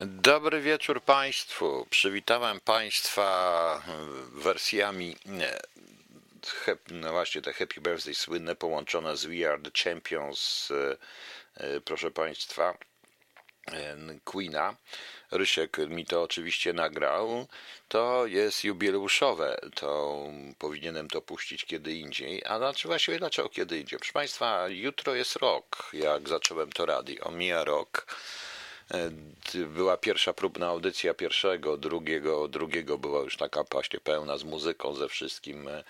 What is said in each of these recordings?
Dobry wieczór Państwu. Przywitałem Państwa wersjami, nie, hep- no właśnie te Happy Birthday słynne połączone z We Are the Champions, e, proszę Państwa, Queena. Rysiek mi to oczywiście nagrał. To jest jubileuszowe. To powinienem to puścić kiedy indziej. A znaczy właściwie dlaczego kiedy indziej? Proszę Państwa, jutro jest rok, jak zacząłem to radio. Mija rok. E, Była pierwsza próbna audycja pierwszego, drugiego, drugiego była już taka właśnie pełna z muzyką, ze wszystkim. E,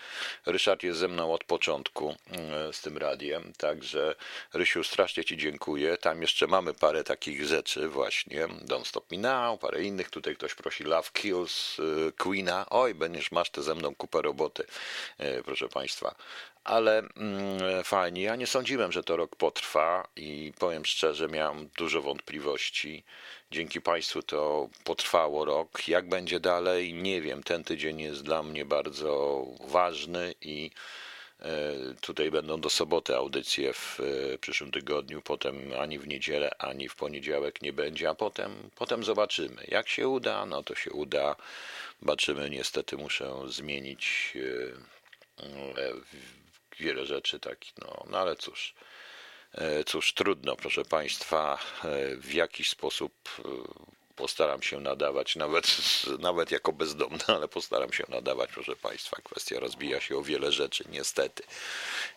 Ryszard jest ze mną od początku e, z tym radiem, także Rysiu, strasznie Ci dziękuję. Tam jeszcze mamy parę takich rzeczy właśnie, Don't Stop Me Now, parę innych. Tutaj ktoś prosi Love Kills, Queena. Oj, będziesz, masz te ze mną kupę roboty, proszę Państwa ale mm, fajnie. Ja nie sądziłem, że to rok potrwa i powiem szczerze, miałem dużo wątpliwości. Dzięki Państwu to potrwało rok. Jak będzie dalej, nie wiem. Ten tydzień jest dla mnie bardzo ważny i e, tutaj będą do soboty audycje w e, przyszłym tygodniu, potem ani w niedzielę, ani w poniedziałek nie będzie, a potem, potem zobaczymy. Jak się uda, no to się uda. Zobaczymy, niestety muszę zmienić e, wiele rzeczy takich, no, no ale cóż. E, Cóż, trudno, proszę Państwa, e, w jakiś sposób e, postaram się nadawać, nawet, nawet jako bezdomny, ale postaram się nadawać, proszę Państwa. Kwestia rozbija się o wiele rzeczy, niestety.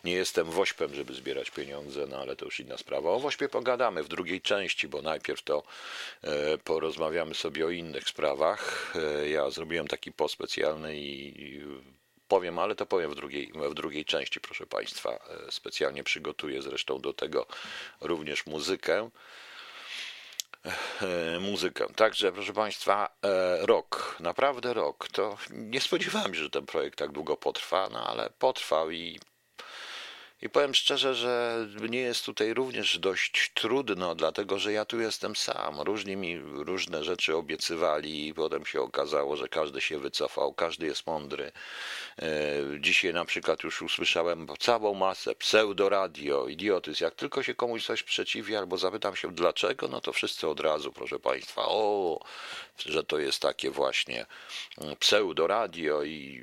Nie jestem wośpem, żeby zbierać pieniądze, no ale to już inna sprawa. O wośpie pogadamy w drugiej części, bo najpierw to porozmawiamy sobie o innych sprawach. Ja zrobiłem taki post specjalny i powiem, ale to powiem w drugiej, w drugiej części, proszę Państwa. E, Specjalnie przygotuję zresztą do tego również muzykę. E, Muzykę. Także, proszę Państwa, e, rok, naprawdę rok. To nie spodziewałem się, że ten projekt tak długo potrwa, no ale potrwał i i powiem szczerze, że mnie jest tutaj również dość trudno, dlatego że ja tu jestem sam. Różni mi różne rzeczy obiecywali i potem się okazało, że każdy się wycofał, każdy jest mądry. E, Dzisiaj na przykład już usłyszałem całą masę pseudoradio, idiotyzm. Jak tylko się komuś coś sprzeciwi albo zapytam się dlaczego, no to wszyscy od razu, proszę Państwa, o, że to jest takie właśnie mm, pseudoradio i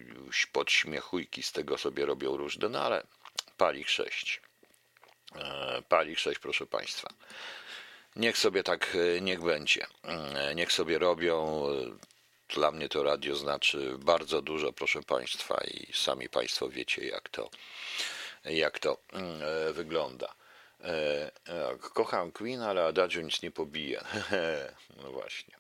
podśmiechujki z tego sobie robią różne, no ale Palich 6. E, Palich 6, proszę Państwa. Niech sobie tak, e, niech będzie. E, Niech sobie robią. Dla mnie to radio znaczy bardzo dużo, proszę Państwa, i sami Państwo wiecie, jak to, jak to mm, wygląda. Kocham Queen, ale Adagio nic nie pobije. No właśnie.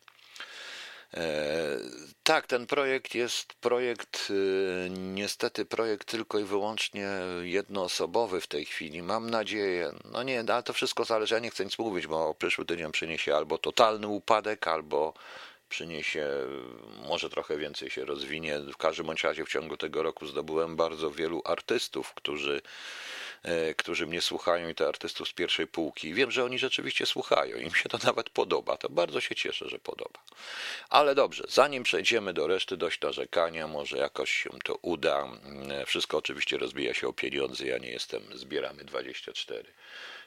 E, Tak, ten projekt jest projekt, y, niestety projekt tylko i wyłącznie jednoosobowy w tej chwili. Mam nadzieję, no nie, ale to wszystko zależy, ja nie chcę nic mówić, bo przyszły tydzień przyniesie albo totalny upadek, albo przyniesie, może trochę więcej się rozwinie. W każdym bądź razie w ciągu tego roku zdobyłem bardzo wielu artystów, którzy e, którzy mnie słuchają i to artystów z pierwszej półki. Wiem, że oni rzeczywiście słuchają, im się to nawet podoba. To bardzo się cieszę, że podoba. Ale dobrze, zanim przejdziemy do reszty, dość narzekania, może jakoś się to uda. Mm, Wszystko oczywiście rozbija się o pieniądze, ja nie jestem zbieramy 24.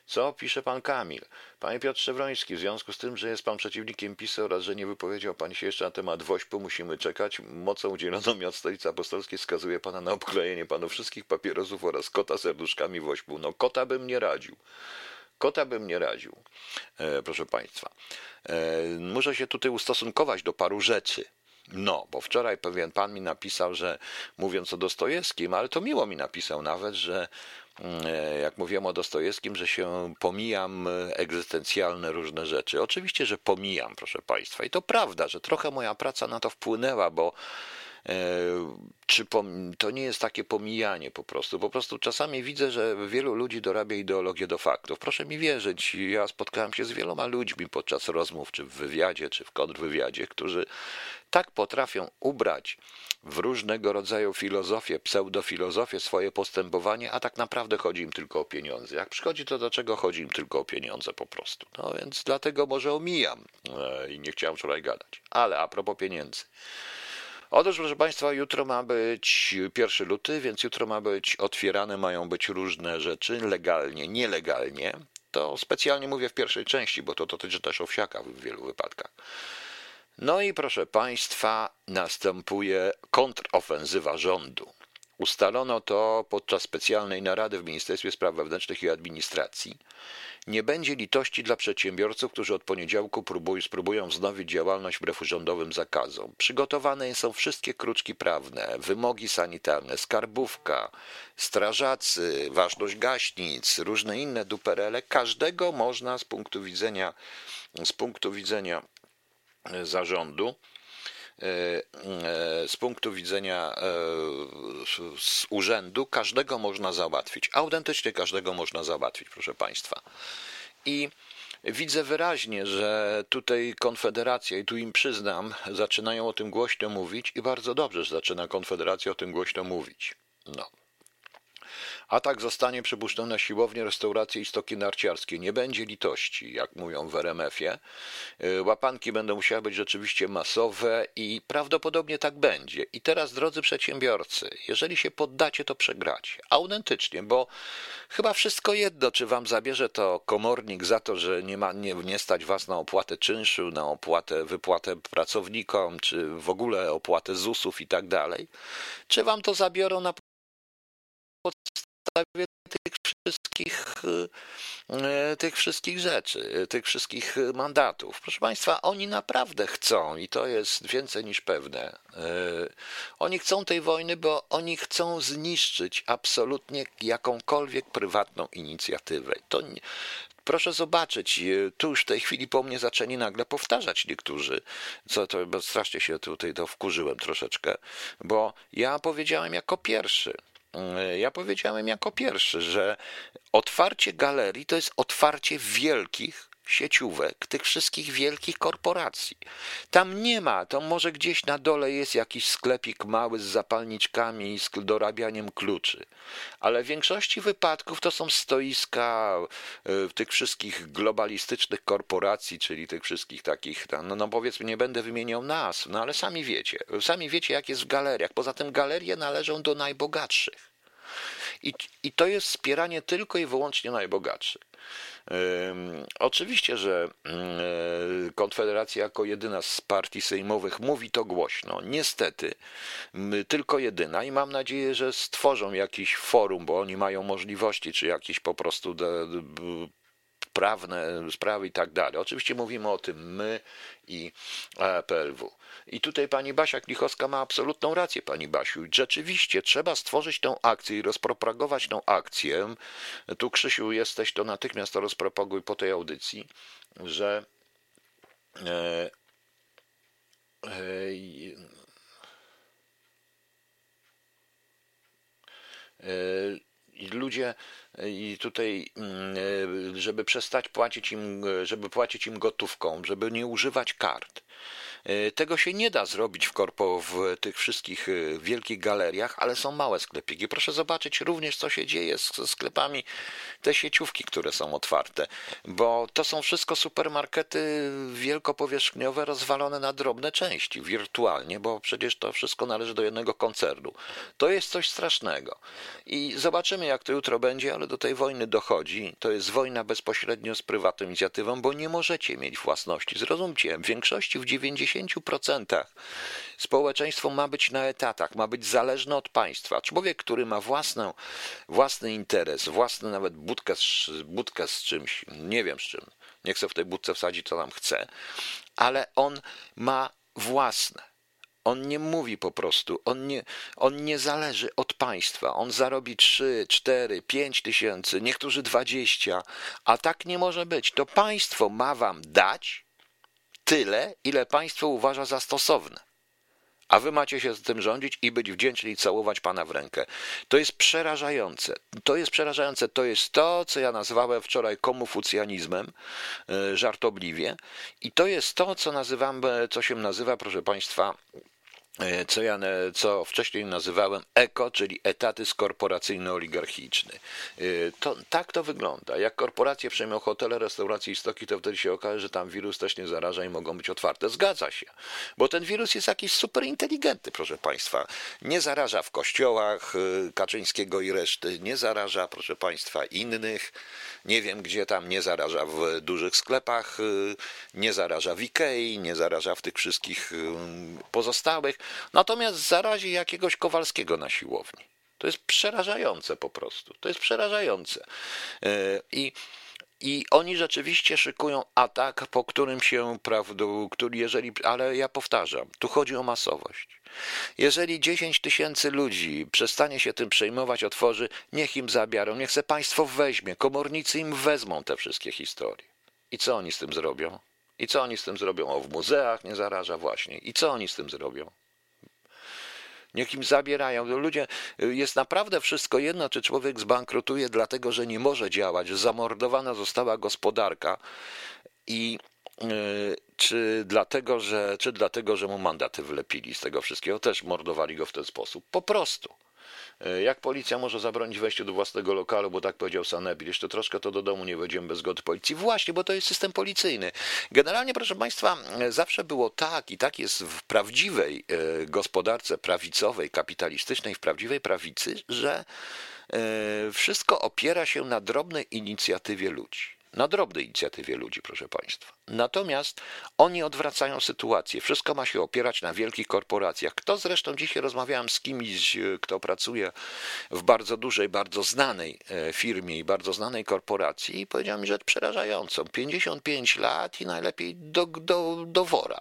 Co pisze pan Kamil? Panie Piotrze Wroński, w związku z tym, że jest pan przeciwnikiem PiSu oraz że nie wypowiedział pan się jeszcze na temat wośpu, musimy czekać. Mocą udzieloną mi od stolicy apostolskiej wskazuje pana na obklejenie panu wszystkich papierosów oraz kota serduszkami wośpu. No kota bym nie radził. Kota bym nie radził, e, proszę Państwa. E, muszę się tutaj ustosunkować do paru rzeczy. No, bo wczoraj pewien pan mi napisał, że mówiąc o Dostojewskim, ale to miło mi napisał nawet, że jak mówiłem o Dostojewskim, że się pomijam e, egzystencjalne różne rzeczy. Oczywiście, że pomijam, proszę Państwa. I to prawda, że trochę moja praca na to wpłynęła, bo E, czy pom- to nie jest takie pomijanie po prostu. Po prostu czasami widzę, że wielu ludzi dorabia ideologię do faktów. Proszę mi wierzyć, ja spotkałem się z wieloma ludźmi podczas rozmów, czy w wywiadzie, czy w kontrwywiadzie, którzy tak potrafią ubrać w różnego rodzaju filozofię, pseudofilozofię swoje postępowanie, a tak naprawdę chodzi im tylko o pieniądze. Jak przychodzi to do czego, chodzi im tylko o pieniądze po prostu. No więc dlatego może omijam e, i nie chciałem wczoraj gadać. Ale a propos pieniędzy. Otóż, proszę Państwa, jutro ma być 1 luty, więc jutro ma być otwierane, mają być różne rzeczy, legalnie, nielegalnie. To specjalnie mówię w pierwszej części, bo to dotyczy też owsiaka w wielu wypadkach. No i proszę Państwa, następuje kontrofensywa rządu. Ustalono to podczas specjalnej narady w Ministerstwie Spraw Wewnętrznych i Administracji. Nie będzie litości dla przedsiębiorców, którzy od poniedziałku próbują, spróbują wznowić działalność wbrew rządowym zakazom. Przygotowane są wszystkie kruczki prawne, wymogi sanitarne, skarbówka, strażacy, ważność gaśnic, różne inne duperele. Każdego można z punktu widzenia, z punktu widzenia zarządu E, e, z punktu widzenia e, z urzędu każdego można załatwić. Autentycznie każdego można załatwić, proszę Państwa. I widzę wyraźnie, że tutaj Konfederacja, i tu im przyznam, zaczynają o tym głośno mówić i bardzo dobrze, że zaczyna Konfederacja o tym głośno mówić. No. Atak zostanie przypuszczony na siłownie, restauracje i stoki narciarskie. Nie będzie litości, jak mówią w RMF-ie. Y, łapanki będą musiały być rzeczywiście masowe i prawdopodobnie tak będzie. I teraz, drodzy przedsiębiorcy, jeżeli się poddacie, to przegracie. Autentycznie, bo chyba wszystko jedno, czy wam zabierze to komornik za to, że nie, ma, nie, nie stać was na opłatę czynszu, na opłatę, wypłatę pracownikom, czy w ogóle opłatę ZUS-ów i tak dalej, czy wam to zabiorą na podstawie tych wszystkich, e, tych wszystkich rzeczy, tych wszystkich mandatów. Proszę Państwa, oni naprawdę chcą, i to jest więcej niż pewne, e, oni chcą tej wojny, bo oni chcą zniszczyć absolutnie jakąkolwiek prywatną inicjatywę. To, Proszę zobaczyć, e, tu już w tej chwili po mnie zaczęli nagle powtarzać niektórzy, co to, bo strasznie się tutaj to wkurzyłem troszeczkę, bo ja powiedziałem jako pierwszy, E, ja powiedziałem jako pierwszy, że otwarcie galerii to jest otwarcie wielkich sieciówek, tych wszystkich wielkich korporacji. Tam nie ma, to może gdzieś na dole jest jakiś sklepik mały z zapalniczkami i z dorabianiem kluczy, ale w większości wypadków to są stoiska e, tych wszystkich globalistycznych korporacji, czyli tych wszystkich takich, no, no powiedzmy, nie będę wymieniał nas, no ale sami wiecie, sami wiecie jak jest w galeriach. Poza tym galerie należą do najbogatszych. I, I to jest wspieranie tylko i wyłącznie najbogatszych. Oczywiście, że Konfederacja jako jedyna z partii sejmowych mówi to głośno. Niestety, tylko jedyna i mam nadzieję, że stworzą jakiś forum, bo oni mają możliwości, czy jakiś po prostu prawne sprawy i tak dalej. Oczywiście mówimy o tym my i PLW. I tutaj pani Basia Klichowska ma absolutną rację, pani Basiu. Rzeczywiście trzeba stworzyć tą akcję i rozpropagować tą akcję. Tu, Krzysiu, jesteś, to natychmiast to rozpropaguj po tej audycji, że e, e, e, ludzie i tutaj, mm, żeby przestać płacić im, żeby płacić im gotówką, żeby nie używać kart. E, tego się nie da zrobić w korpo w tych wszystkich e, wielkich galeriach, ale są małe sklepiki. Proszę zobaczyć również, co się dzieje ze sklepami, te sieciówki, które są otwarte, bo to są wszystko supermarkety wielkopowierzchniowe rozwalone na drobne części, wirtualnie, bo przecież to wszystko należy do jednego koncernu. To jest coś strasznego. I zobaczymy, jak to jutro będzie, ale do tej wojny dochodzi. To jest wojna bezpośrednio z prywatną inicjatywą, bo nie możecie mieć własności. Zrozumcie, w większości w 90 90% społeczeństwo ma być na etatach, ma być zależne od państwa. Człowiek, który ma własną, własny interes, własny nawet budkę z, budkę z czymś, nie wiem z czym, nie chcę w tej budce wsadzić, co tam chce, ale on ma własne. On nie mówi po prostu, on nie, on nie zależy od państwa. On zarobi 3, 4, 5 tysięcy, niektórzy 20, a tak nie może być. To państwo ma wam dać, tyle, ile państwo uważa za stosowne. A wy macie się z tym rządzić i być wdzięczni i całować pana w rękę. To jest przerażające. To jest przerażające. To jest to, co ja nazwałem wczoraj komufucjanizmem, e, żartobliwie. I to jest to, co nazywam, co się nazywa, proszę państwa, E, co ja co wcześniej nazywałem EKO, czyli etaty skorporacyjno-oligarchiczny. E, to, tak to wygląda. Jak korporacje przejmą hotele, restauracje i stoki, to wtedy się okaże, że tam wirus też nie zaraża i mogą być otwarte. Zgadza się, bo ten wirus jest jakiś super inteligentny, proszę Państwa. Nie zaraża w kościołach e, Kaczyńskiego i reszty, nie zaraża, proszę Państwa, innych. Nie wiem, gdzie tam nie zaraża w dużych sklepach, nie zaraża w Ikei, nie zaraża w tych wszystkich pozostałych. Natomiast zarazi jakiegoś Kowalskiego na siłowni. To jest przerażające po prostu. To jest przerażające. E, I i oni rzeczywiście szykują atak, po którym się, prawda, który jeżeli, ale ja powtarzam, tu chodzi o masowość. Jeżeli 10 tysięcy ludzi przestanie się tym przejmować, otworzy, niech im zabiorą, niech se państwo weźmie, komornicy im wezmą te wszystkie historie. I co oni z tym zrobią? I co oni z tym zrobią? O, w muzeach nie zaraża właśnie. I co oni z tym zrobią? Niech im zabierają. Ludzie, jest naprawdę wszystko jedno, czy człowiek zbankrutuje dlatego, że nie może działać, zamordowana została gospodarka i e, czy dlatego, że, czy dlatego, że mu mandaty wlepili z tego wszystkiego, też mordowali go w ten sposób. Po prostu. E, jak policja może zabronić wejścia do własnego lokalu, bo tak powiedział Sanebil, jeszcze troszkę to do domu nie wejdziemy bez zgody policji. Właśnie, bo to jest system policyjny. Generalnie, proszę Państwa, e, zawsze było tak i tak jest w prawdziwej e, gospodarce prawicowej, kapitalistycznej, w prawdziwej prawicy, że wszystko opiera się na drobnej inicjatywie ludzi na drobnej inicjatywie ludzi, proszę Państwa. Natomiast oni odwracają sytuację. Wszystko ma się opierać na wielkich korporacjach. Kto zresztą dzisiaj rozmawiałem z kimś, kto pracuje w bardzo dużej, bardzo znanej e, firmie i bardzo znanej korporacji i powiedział mi rzecz przerażającą. 55 lat i najlepiej do, do, do wora.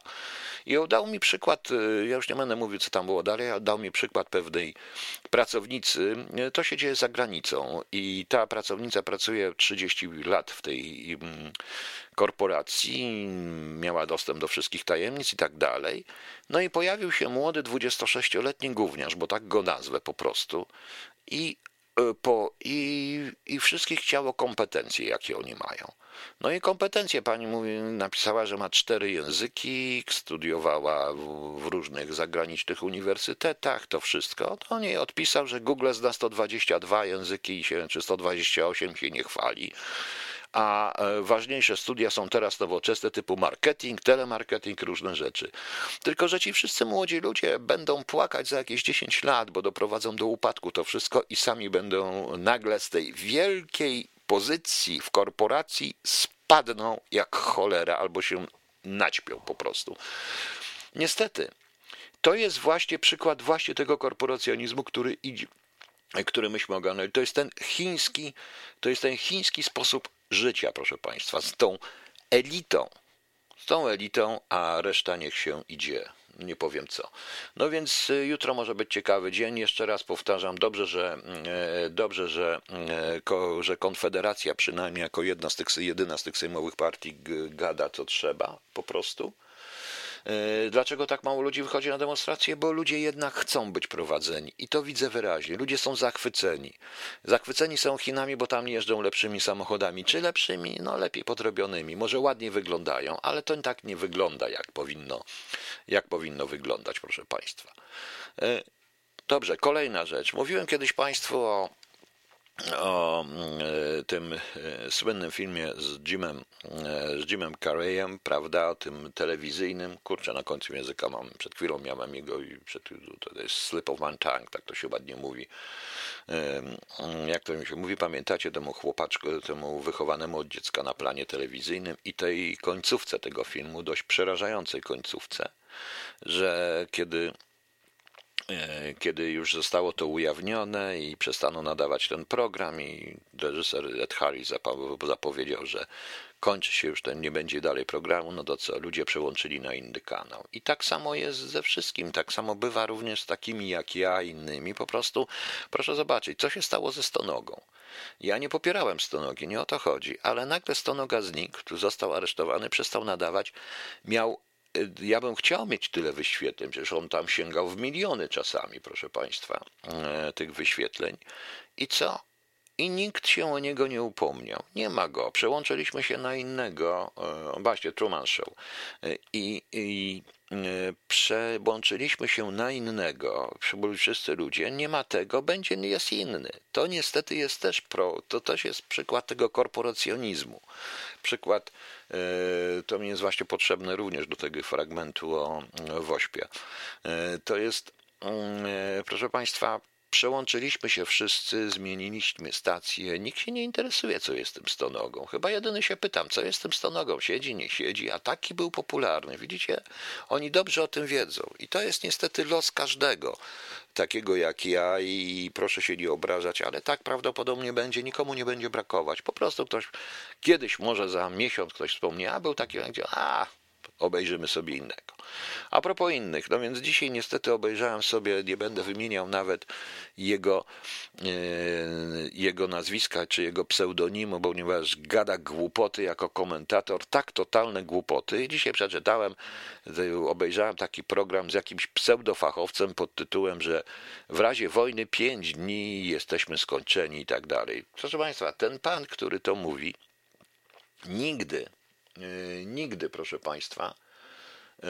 I dał mi przykład, e, ja już nie będę mówił, co tam było dalej, ale dał mi przykład pewnej pracownicy. To się dzieje za granicą i ta pracownica pracuje 30 lat w tej mm, korporacji, miała dostęp do wszystkich tajemnic i tak dalej. No i pojawił się młody 26-letni gówniarz, bo tak go nazwę po prostu, i, e, po, i, i wszystkich chciało kompetencje, jakie oni mają. No i kompetencje pani mówi, napisała, że ma cztery języki, studiowała w, w, różnych zagranicznych uniwersytetach, to wszystko. To nie odpisał, że Google zna 122 języki się, czy 128 się nie chwali a e, ważniejsze studia są teraz nowoczesne typu marketing, telemarketing, różne rzeczy. Tylko, że ci wszyscy młodzi ludzie będą płakać za jakieś 10 lat, bo doprowadzą do upadku to wszystko i sami będą nagle z tej wielkiej pozycji w korporacji spadną jak cholera albo się naćpią po prostu. Niestety, to jest właśnie przykład właśnie tego korporacjonizmu, który idzie, który myśmy ogarnęli. To jest ten chiński, to jest ten chiński sposób życia, proszę Państwa, z tą elitą, z tą elitą, a reszta niech się idzie. Nie powiem co. No więc y, jutro może być ciekawy dzień. Jeszcze raz powtarzam, dobrze, że, e, dobrze, że, e, że Konfederacja przynajmniej jako jedna z tych, jedyna z tych sejmowych partii gada co trzeba po prostu. E, dlaczego tak mało ludzi wychodzi na demonstracje? Bo ludzie jednak chcą być prowadzeni i to widzę wyraźnie. Ludzie są zachwyceni. Zachwyceni są Chinami, bo tam jeżdżą lepszymi samochodami. Czy lepszymi? No lepiej podrobionymi. Może ładnie wyglądają, ale to tak nie wygląda, jak powinno, jak powinno wyglądać, proszę Państwa. E, dobrze, kolejna rzecz. Mówiłem kiedyś Państwu o o e, tym e, słynnym filmie z Jimem, e, z Jimem Carreyem, prawda, o tym telewizyjnym, kurczę, na końcu języka mam, przed chwilą miałem jego i przed, to jest slip of my tongue, tak to się ładnie mówi. Jak to mi się mówi, pamiętacie temu chłopaczku, temu wychowanemu od dziecka na planie telewizyjnym i tej końcówce tego filmu, dość przerażającej końcówce, że kiedy kiedy już zostało to ujawnione i przestano nadawać ten program i reżyser Ed Harris zapowiedział, że kończy się już ten, nie będzie dalej programu, no to co, ludzie przełączyli na inny kanał. I tak samo jest ze wszystkim, tak samo bywa również z takimi jak ja, innymi. Po prostu proszę zobaczyć, co się stało ze Stonogą. Ja nie popierałem Stonogi, nie o to chodzi, ale nagle Stonoga znikł, został aresztowany, przestał nadawać, miał ja bym chciał mieć tyle wyświetleń, przecież on tam sięgał w miliony czasami, proszę Państwa, e, tych wyświetleń. I co? i nikt się o niego nie upomniał. Nie ma go. Przełączyliśmy się na innego, e, właśnie Truman Show. I, i przełączyliśmy się na innego, wszyscy ludzie, nie ma tego, będzie, jest inny. To niestety jest też pro, to też jest przykład tego korporacjonizmu. Przykład, to mi jest właśnie potrzebne również do tego fragmentu o Wośpie. To jest, mm, proszę Państwa, Przełączyliśmy się wszyscy, zmieniliśmy stację. Nikt się nie interesuje, co jest tym stonogą. Chyba jedyny się pytam, co jest tym stonogą. Siedzi, nie siedzi, a taki był popularny. Widzicie? Oni dobrze o tym wiedzą. I to jest niestety los każdego, takiego jak ja. I proszę się nie obrażać, ale tak prawdopodobnie będzie. Nikomu nie będzie brakować. Po prostu ktoś kiedyś, może za miesiąc, ktoś wspomni, a był taki, a obejrzymy sobie innego. A propos innych, no więc dzisiaj niestety obejrzałem sobie, nie będę wymieniał nawet jego, e, jego nazwiska czy jego pseudonimu, ponieważ gada głupoty jako komentator, tak totalne głupoty. Dzisiaj przeczytałem, obejrzałem taki program z jakimś pseudofachowcem pod tytułem, że w razie wojny pięć dni jesteśmy skończeni i tak dalej. Proszę Państwa, ten pan, który to mówi, nigdy E, nigdy, proszę Państwa, e,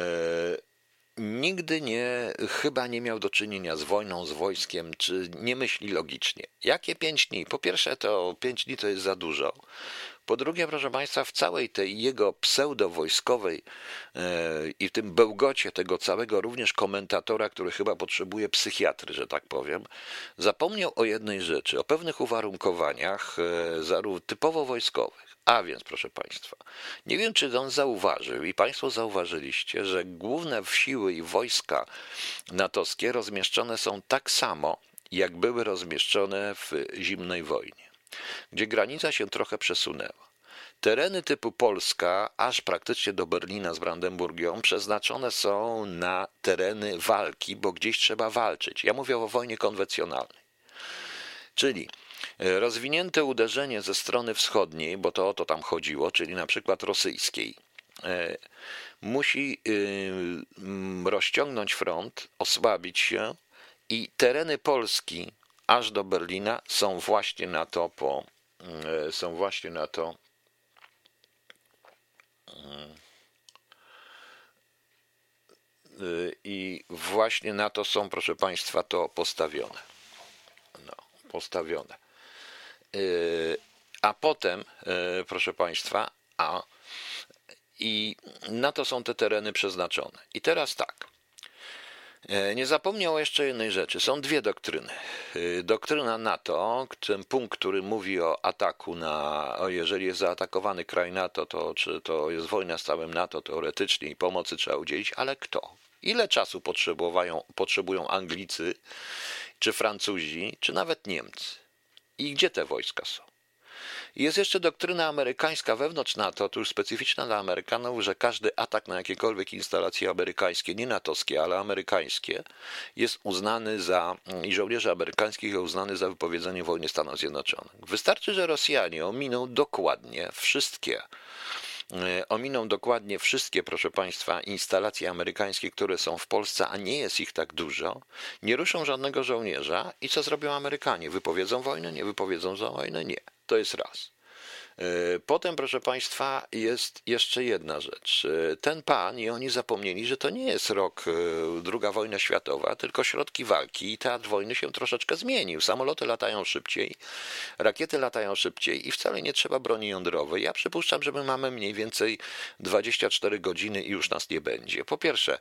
nigdy nie, chyba nie miał do czynienia z wojną, z wojskiem, czy nie myśli logicznie. Jakie pięć dni? Po pierwsze, to pięć dni to jest za dużo. Po drugie, proszę Państwa, w całej tej jego pseudo-wojskowej e, i w tym bełgocie tego całego również komentatora, który chyba potrzebuje psychiatry, że tak powiem, zapomniał o jednej rzeczy, o pewnych uwarunkowaniach, zarówno typowo wojskowych. A więc, proszę Państwa, nie wiem, czy on zauważył i Państwo zauważyliście, że główne siły i wojska natowskie rozmieszczone są tak samo, jak były rozmieszczone w zimnej wojnie, gdzie granica się trochę przesunęła. Tereny typu Polska, aż praktycznie do Berlina z Brandenburgią, przeznaczone są na tereny walki, bo gdzieś trzeba walczyć. Ja mówię o wojnie konwencjonalnej. Czyli rozwinięte uderzenie ze strony wschodniej, bo to o to tam chodziło, czyli na przykład rosyjskiej, e, musi y, rozciągnąć front, osłabić się i tereny Polski aż do Berlina są właśnie na to po, e, są właśnie na to i właśnie na to są, proszę Państwa, to postawione. No, postawione. Yy, a potem, yy, proszę Państwa, a i na to są te tereny przeznaczone. I teraz tak. Yy, nie zapomniał jeszcze jednej rzeczy. Są dwie doktryny. Doktryna NATO, ten punkt, który mówi o ataku na, jeżeli jest zaatakowany kraj NATO, to czy to jest wojna z całym NATO teoretycznie i pomocy trzeba udzielić, ale kto? Ile czasu potrzebują Anglicy, czy Francuzi, czy nawet Niemcy? I gdzie te wojska są? Jest jeszcze doktryna amerykańska wewnątrz NATO, to już specyficzna dla Amerykanów, że każdy atak na jakiekolwiek instalacje amerykańskie, nie natowskie, ale amerykańskie, jest uznany za, i żołnierze amerykańskich jest uznany za wypowiedzenie wojny Stanów Zjednoczonych. Wystarczy, że Rosjanie ominą dokładnie wszystkie ominą dokładnie wszystkie, proszę Państwa, instalacje amerykańskie, które są w Polsce, a nie jest ich tak dużo, nie ruszą żadnego żołnierza i co zrobią Amerykanie? Wypowiedzą wojnę? Nie wypowiedzą za wojnę? Nie. To jest raz. E, potem, proszę Państwa, jest jeszcze jedna rzecz. E, ten pan i oni zapomnieli, że to nie jest rok II e, wojna światowa, tylko środki walki i teatr wojny się troszeczkę zmienił. Samoloty latają szybciej, rakiety latają szybciej i wcale nie trzeba broni jądrowej. Ja przypuszczam, że my mamy mniej więcej 24 godziny i już nas nie będzie. Po pierwsze,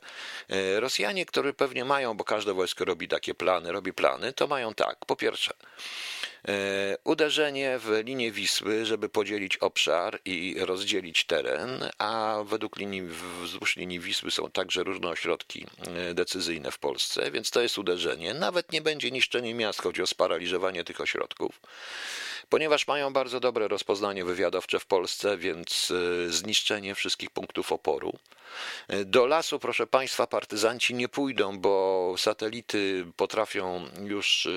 Rosjanie, którzy pewnie mają, bo każde wojsko robi takie plany, robi plany, to mają tak. Po pierwsze, uderzenie w linię Wisły, żeby podzielić obszar i rozdzielić teren, a według linii, wzdłuż linii Wisły są także różne ośrodki e, decyzyjne w Polsce, więc to jest uderzenie. Nawet nie będzie niszczenie miast, chodzi o sparaliżowanie tych ośrodków. Ponieważ mają bardzo dobre rozpoznanie wywiadowcze w Polsce, więc e, zniszczenie wszystkich punktów oporu. Do lasu, proszę Państwa, partyzanci nie pójdą, bo satelity potrafią już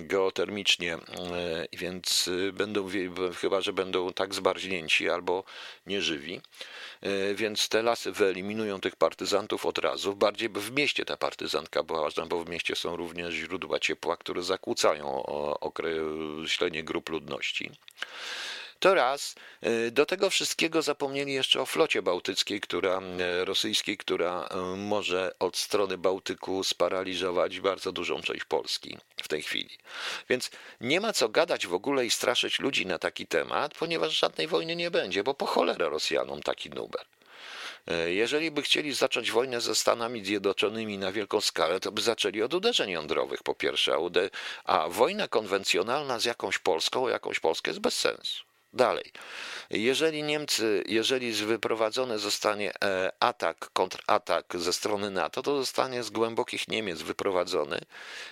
geotermicznie, e, więc będą, chyba że będą tak zbarznięci albo nieżywi. Więc te lasy wyeliminują tych partyzantów od razu. Bardziej w mieście ta partyzantka była ważna, bo w mieście są również źródła ciepła, które zakłócają określenie grup ludności. To raz. E, do tego wszystkiego zapomnieli jeszcze o flocie bałtyckiej, która, e, rosyjskiej, która e, może od strony Bałtyku sparaliżować bardzo dużą część Polski w tej chwili. Więc nie ma co gadać w ogóle i straszyć ludzi na taki temat, ponieważ żadnej wojny nie będzie, bo po cholerę Rosjanom taki numer. Jeżeli by chcieli zacząć wojnę ze Stanami Zjednoczonymi na wielką skalę, to by zaczęli od uderzeń jądrowych po pierwsze, a, a wojna konwencjonalna z jakąś Polską, jakąś Polskę jest bez sensu. Dalej. Jeżeli Niemcy, jeżeli wyprowadzony zostanie e, atak, kontratak ze strony NATO, to zostanie z głębokich Niemiec wyprowadzony,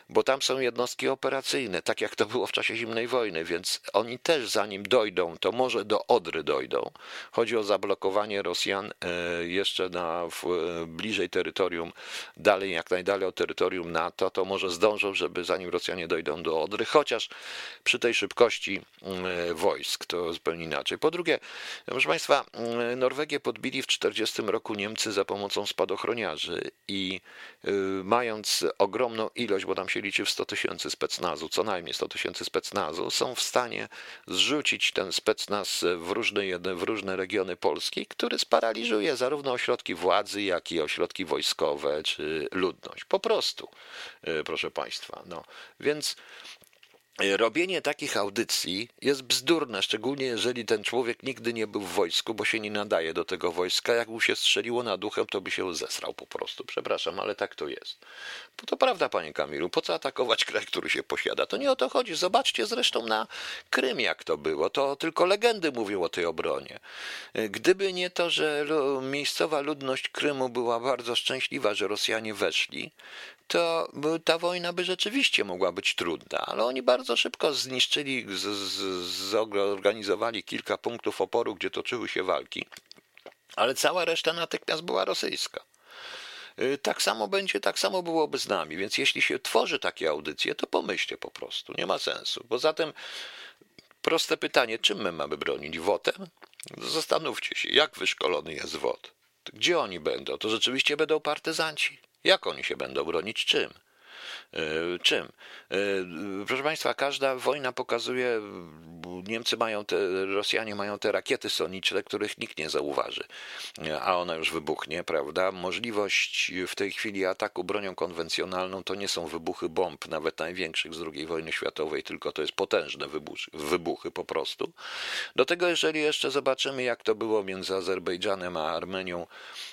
bo tam są jednostki operacyjne, tak jak to było w czasie zimnej wojny, więc oni też zanim dojdą, to może do Odry dojdą. Chodzi o zablokowanie Rosjan e, jeszcze na w, e, bliżej terytorium, dalej jak najdalej od terytorium NATO, to może zdążą, żeby zanim Rosjanie dojdą do Odry, chociaż przy tej szybkości wojsk to zupełnie inaczej. Po drugie, proszę Państwa, Norwegię podbili w 1940 roku Niemcy za pomocą spadochroniarzy i y, mając ogromną ilość, bo tam się liczy w 100 tysięcy specnazu, co najmniej 100 tysięcy specnazu, są w stanie zrzucić ten specnaz w różne, w różne regiony Polski, który sparaliżuje zarówno ośrodki władzy, jak i ośrodki wojskowe czy ludność. Po prostu, y, proszę Państwa. No. Więc Robienie takich audycji jest bzdurne, szczególnie jeżeli ten człowiek nigdy nie był w wojsku, bo się nie nadaje do tego wojska. Jak mu się strzeliło na duchem, to by się zesrał po prostu. Przepraszam, ale tak to jest. Bo to prawda, panie Kamilu, po co atakować kraj, który się posiada? To nie o to chodzi. Zobaczcie zresztą na Krym, jak to było. To tylko legendy mówią o tej obronie. Gdyby nie to, że miejscowa ludność Krymu była bardzo szczęśliwa, że Rosjanie weszli, to ta wojna by rzeczywiście mogła być trudna, ale oni bardzo szybko zniszczyli, zorganizowali kilka punktów oporu, gdzie toczyły się walki, ale cała reszta natychmiast była rosyjska. Y, tak samo będzie, tak samo byłoby z nami, więc jeśli się tworzy takie audycje, to pomyślcie po prostu, nie ma sensu. Poza tym proste pytanie, czym my mamy bronić? Wotem? Zastanówcie się, jak wyszkolony jest WOT? Gdzie oni będą? To rzeczywiście będą partyzanci? Jak oni się będą bronić? Czym? E, czym? E, proszę Państwa, każda wojna pokazuje, Niemcy mają te, Rosjanie mają te rakiety soniczne, których nikt nie zauważy, a ona już wybuchnie, prawda? Możliwość w tej chwili ataku bronią konwencjonalną to nie są wybuchy bomb, nawet największych z II wojny światowej, tylko to jest potężne wybuchy, wybuchy po prostu. Do tego, jeżeli jeszcze zobaczymy, jak to było między Azerbejdżanem a Armenią,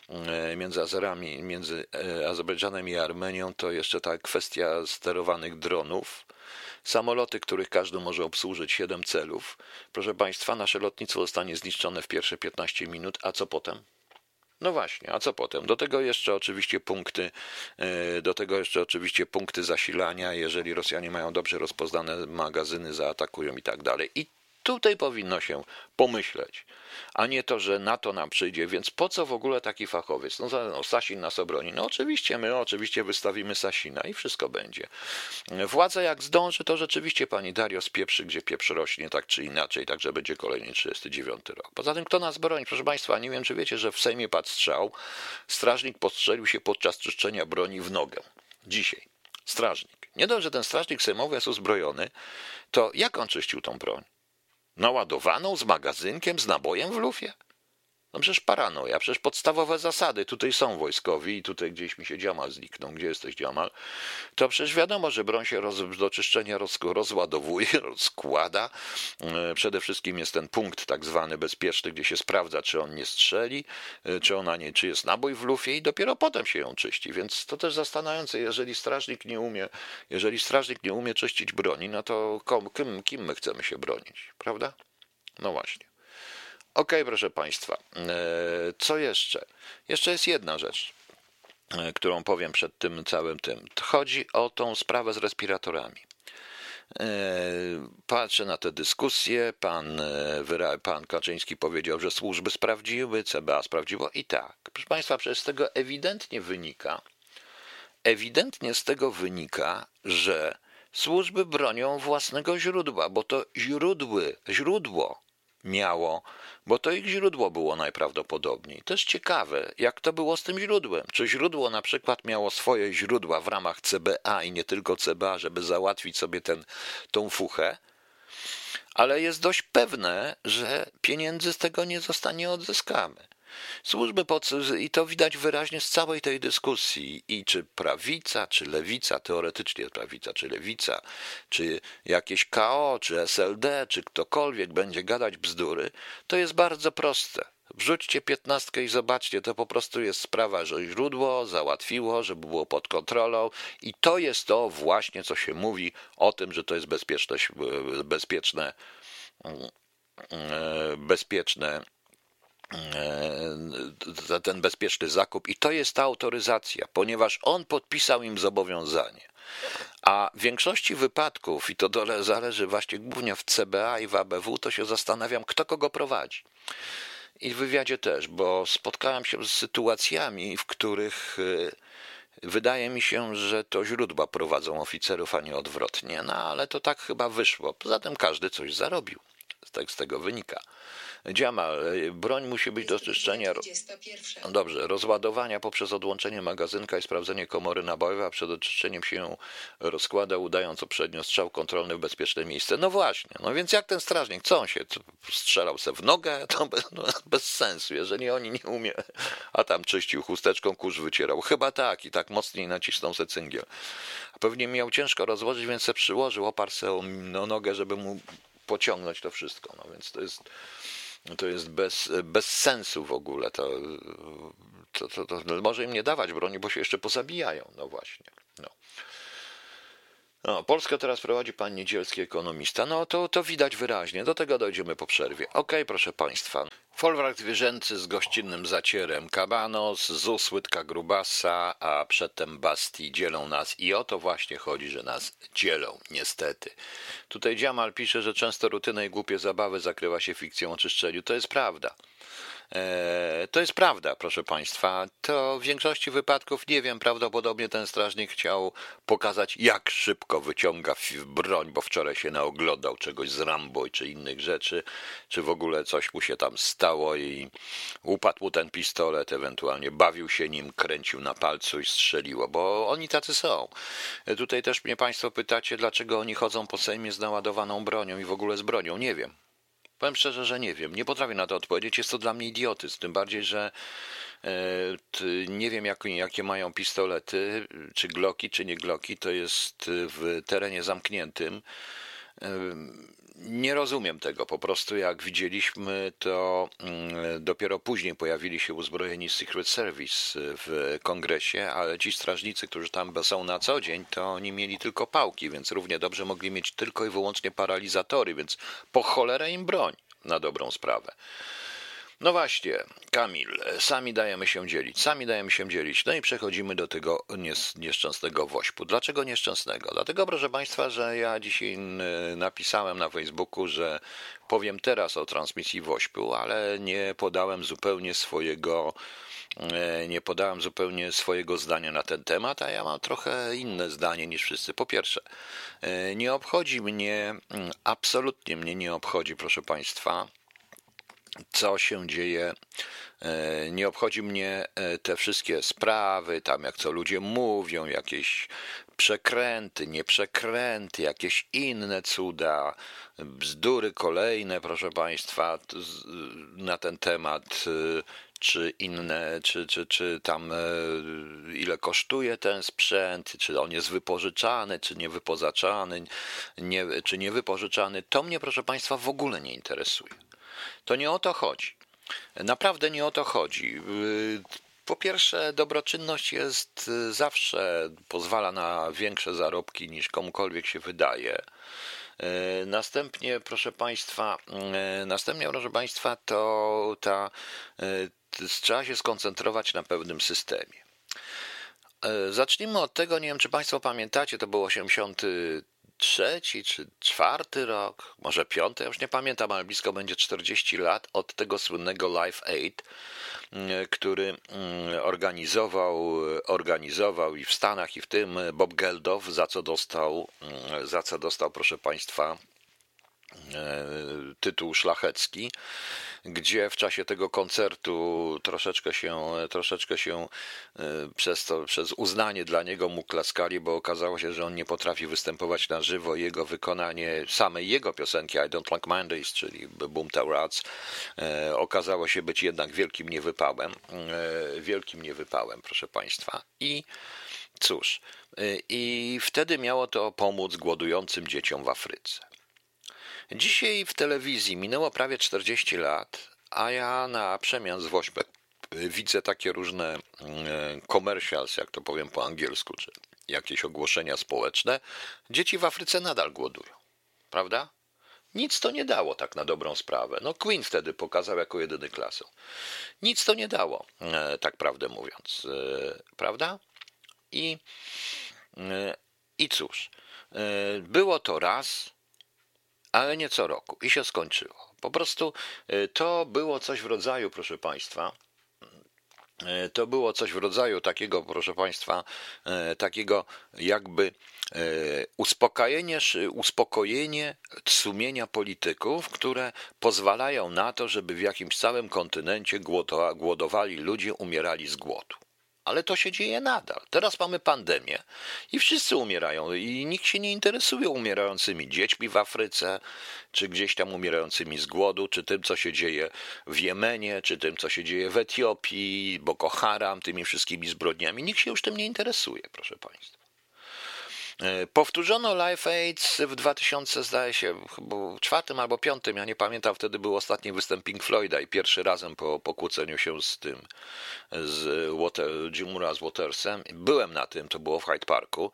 e, między Azerami, między Azerbejdżanem i Armenią, to jeszcze ta kwestia sterowanych dronów, samoloty, których każdy może obsłużyć 7 celów. Proszę Państwa, nasze lotnictwo zostanie zniszczone w pierwsze 15 minut, a co potem? No właśnie, a co potem? Do tego jeszcze oczywiście punkty, e, do tego jeszcze oczywiście punkty zasilania, jeżeli Rosjanie mają dobrze rozpoznane magazyny, zaatakują i tak dalej. I tutaj powinno się pomyśleć a nie to, że NATO nam przyjdzie, więc po co w ogóle taki fachowiec? No, no Sasin nas obroni. No oczywiście, my oczywiście wystawimy Sasina i wszystko będzie. Władza jak zdąży, to rzeczywiście pani Dario spieprzy, gdzie pieprz rośnie, tak czy inaczej, także będzie kolejny 39 rok. Poza tym, kto nas broni? Proszę Państwa, nie wiem, czy wiecie, że w Sejmie padł strzał. Strażnik postrzelił się podczas czyszczenia broni w nogę. Dzisiaj. Strażnik. Nie dość, że ten strażnik sejmowy jest uzbrojony, to jak on czyścił tą broń? Naładowaną z magazynkiem, z nabojem w lufie? No przecież paranoja, przecież podstawowe zasady, tutaj są wojskowi i tutaj gdzieś mi się Dziamal zniknął, gdzie jesteś Dziamal, to przecież wiadomo, że broń się roz, do czyszczenia roz, rozładowuje, rozkłada. E, przede wszystkim jest ten punkt tak zwany bezpieczny, gdzie się sprawdza, czy on nie strzeli, e, czy ona nie, czy jest nabój w lufie i dopiero potem się ją czyści, więc to też zastanawiające, jeżeli strażnik nie umie, jeżeli strażnik nie umie czyścić broni, no to kom, kim, kim my chcemy się bronić, prawda? No właśnie. Ok, proszę Państwa. E, co jeszcze? Jeszcze jest jedna rzecz, e, którą powiem przed tym całym tym. Chodzi o tą sprawę z respiratorami. E, patrzę na te dyskusje. Pan, pan Kaczyński powiedział, że służby sprawdziły, CBA sprawdziło i tak. Proszę Państwa, przecież z tego ewidentnie wynika, ewidentnie z tego wynika, że służby bronią własnego źródła, bo to źródły, źródło miało, bo to ich źródło było najprawdopodobniej. To jest ciekawe, jak to było z tym źródłem. Czy źródło na przykład miało swoje źródła w ramach CBA i nie tylko CBA, żeby załatwić sobie ten, tą fuchę, ale jest dość pewne, że pieniędzy z tego nie zostanie odzyskamy. Służby pod, i to widać wyraźnie z całej tej dyskusji. I czy prawica, czy lewica, teoretycznie prawica, czy lewica, czy jakieś KO, czy SLD, czy ktokolwiek będzie gadać bzdury, to jest bardzo proste. Wrzućcie piętnastkę i zobaczcie, to po prostu jest sprawa, że źródło załatwiło, żeby było pod kontrolą i to jest to właśnie, co się mówi o tym, że to jest bezpieczne, bezpieczne, bezpieczne za ten bezpieczny zakup i to jest ta autoryzacja, ponieważ on podpisał im zobowiązanie. A w większości wypadków, i to dole zależy właśnie głównie w CBA i w ABW, to się zastanawiam, kto kogo prowadzi. I w wywiadzie też, bo spotkałem się z sytuacjami, w których y, wydaje mi się, że to źródła prowadzą oficerów, a nie odwrotnie. No ale to tak chyba wyszło. Poza tym każdy coś zarobił. Tak z tego wynika. Dziamal, broń musi być do czyszczenia. Dobrze, rozładowania poprzez odłączenie magazynka i sprawdzenie komory nabojowej, a przed oczyszczeniem się rozkłada, udając uprzednio strzał kontrolny w bezpieczne miejsce. No właśnie, no więc jak ten strażnik, co on się strzelał se w nogę? To bez, no, bez sensu, jeżeli oni nie umie, a tam czyścił chusteczką, kurz wycierał. Chyba tak i tak mocniej nacisnął se cyngiel. Pewnie miał ciężko rozłożyć, więc se przyłożył, oparł se o no, nogę, żeby mu pociągnąć to wszystko. No więc to jest to jest bez, bez sensu w ogóle. To, to, to, to, może im nie dawać broni, bo się jeszcze pozabijają. No właśnie. No. No, Polskę teraz prowadzi pan Niedzielski, ekonomista. No to, to widać wyraźnie. Do tego dojdziemy po przerwie. Okej, okay, proszę państwa. Folwark zwierzęcy z gościnnym zacierem. Kabanos, ZUS, Łydka Grubasa, a przedtem Basti dzielą nas. I o to właśnie chodzi, że nas dzielą, niestety. Tutaj Dziamal pisze, że często rutyna i głupie zabawy zakrywa się fikcją o czyszczeniu. To jest prawda. E, to jest prawda, proszę Państwa. To w większości wypadków, nie wiem, prawdopodobnie ten strażnik chciał pokazać, jak szybko wyciąga broń, bo wczoraj się naoglądał czegoś z Rambo czy innych rzeczy, czy w ogóle coś mu się tam stało i upadł mu ten pistolet, ewentualnie bawił się nim, kręcił na palcu i strzeliło, bo oni tacy są. E, tutaj też mnie Państwo pytacie, dlaczego oni chodzą po Sejmie z naładowaną bronią i w ogóle z bronią. Nie wiem. Powiem szczerze, że nie wiem. Nie potrafię na to odpowiedzieć. Jest to dla mnie idiotyzm. Tym bardziej, że e, nie wiem, jak, jakie mają pistolety, czy gloki, czy nie gloki. To jest w terenie zamkniętym. Nie rozumiem tego. Po prostu jak widzieliśmy, to mm, dopiero później pojawili się uzbrojeni Secret Service w kongresie, ale ci strażnicy, którzy tam są na co dzień, to oni mieli tylko pałki, więc równie dobrze mogli mieć tylko i wyłącznie paralizatory, więc po cholerę im broń na dobrą sprawę. No właśnie, Kamil, sami dajemy się dzielić, sami dajemy się dzielić. No i przechodzimy do tego nieszczęsnego wośpu. Dlaczego nieszczęsnego? Dlatego, proszę Państwa, że ja dzisiaj napisałem na Facebooku, że powiem teraz o transmisji wośpu, ale nie podałem zupełnie swojego e, nie podałem zupełnie swojego zdania na ten temat, a ja mam trochę inne zdanie niż wszyscy. Po pierwsze, e, nie obchodzi mnie, absolutnie mnie nie obchodzi, proszę Państwa, co się dzieje. E, nie obchodzi mnie e, te wszystkie sprawy, tam jak co ludzie mówią, jakieś przekręty, nieprzekręty, jakieś inne cuda, bzdury kolejne, proszę Państwa, na ten temat, e, czy inne, czy, czy, czy tam ile kosztuje ten sprzęt, czy on jest wypożyczany, czy nie wypożyczany, nie, czy nie wypożyczany, to mnie, proszę Państwa, w ogóle nie interesuje. To nie o to chodzi. Naprawdę nie o to chodzi. Po pierwsze, dobroczynność jest zawsze pozwala na większe zarobki niż komukolwiek się wydaje. Następnie, proszę Państwa, następnie, proszę Państwa, to ta, trzeba się skoncentrować na pewnym systemie. Zacznijmy od tego, nie wiem czy Państwo pamiętacie, to był 80 trzeci czy czwarty rok, może piąty, ja już nie pamiętam, ale blisko będzie 40 lat od tego słynnego Live Aid, mm, który mm, organizował, organizował i w Stanach, i w tym Bob Geldof, za co dostał, mm, za co dostał, proszę Państwa, tytuł szlachecki, gdzie w czasie tego koncertu troszeczkę się, troszeczkę się przez to, przez uznanie dla niego mu klaskali, bo okazało się, że on nie potrafi występować na żywo. Jego wykonanie samej jego piosenki I Don't Like Mondays, czyli Boom Rats, okazało się być jednak wielkim niewypałem. Wielkim niewypałem, proszę Państwa. I cóż, i wtedy miało to pomóc głodującym dzieciom w Afryce. Dzisiaj w telewizji minęło prawie 40 lat, a ja na przemian z Wośpek widzę takie różne e, commercials, jak to powiem po angielsku, czy jakieś ogłoszenia społeczne. Dzieci w Afryce nadal głodują, prawda? Nic to nie dało tak na dobrą sprawę. No Queen wtedy pokazał jako jedyny klasę. Nic to nie dało, e, tak prawdę mówiąc, e, prawda? I, i cóż, było to raz, ale nie co roku i się skończyło. Po prostu e, to było coś w rodzaju, proszę Państwa, e, to było coś w rodzaju takiego, proszę Państwa, e, takiego jakby uspokojenie, uspokojenie sumienia polityków, które pozwalają na to, żeby w jakimś całym kontynencie głodowali ludzie, umierali z głodu ale to się dzieje nadal. Teraz mamy pandemię i wszyscy umierają i nikt się nie interesuje umierającymi dziećmi w Afryce, czy gdzieś tam umierającymi z głodu, czy tym, co się dzieje w Jemenie, czy tym, co się dzieje w Etiopii, Boko Haram, tymi wszystkimi zbrodniami. Nikt się już tym nie interesuje, proszę Państwa. E, powtórzono Life Aids w 2000, zdaje się, chyba czwartym albo piątym, ja nie pamiętam, wtedy był ostatni występ Pink Floyda i pierwszy razem po pokłóceniu się z tym, z Water, Jimura z Watersem. Byłem na tym, to było w Hyde Parku.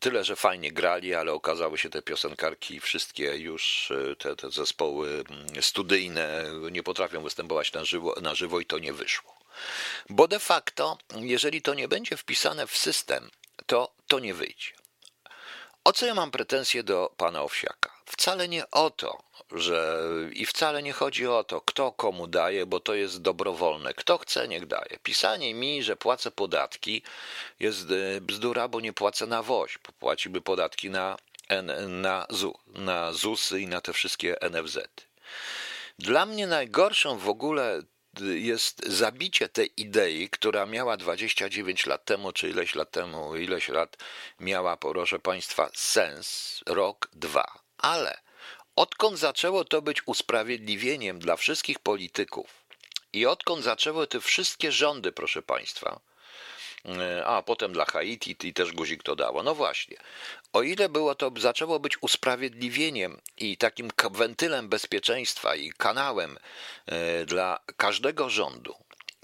Tyle, że fajnie grali, ale okazały się te piosenkarki wszystkie już, e, te, te zespoły mm, studyjne nie potrafią występować na żywo, na żywo i to nie wyszło. Bo de facto, jeżeli to nie będzie wpisane w system, to to nie wyjdzie. O co ja mam pretensje do pana Owsiaka? Wcale nie o to, że i wcale nie chodzi o to, kto komu daje, bo to jest dobrowolne. Kto chce, niech daje. Pisanie mi, że płacę podatki, jest e, bzdura, bo nie płacę na WOŚ. Płaciłby podatki na, na, ZU, na ZUSy i na te wszystkie NFZ. Dla mnie najgorszą w ogóle jest zabicie tej idei, która miała 29 lat temu, czy ileś lat temu, ileś lat miała, proszę Państwa, sens, rok, dwa. Ale odkąd zaczęło to być usprawiedliwieniem dla wszystkich polityków i odkąd zaczęły te wszystkie rządy, proszę Państwa, a potem dla Haiti i też guzik to dało. No właśnie, o ile było to, zaczęło być usprawiedliwieniem i takim wentylem bezpieczeństwa i kanałem e, dla każdego rządu,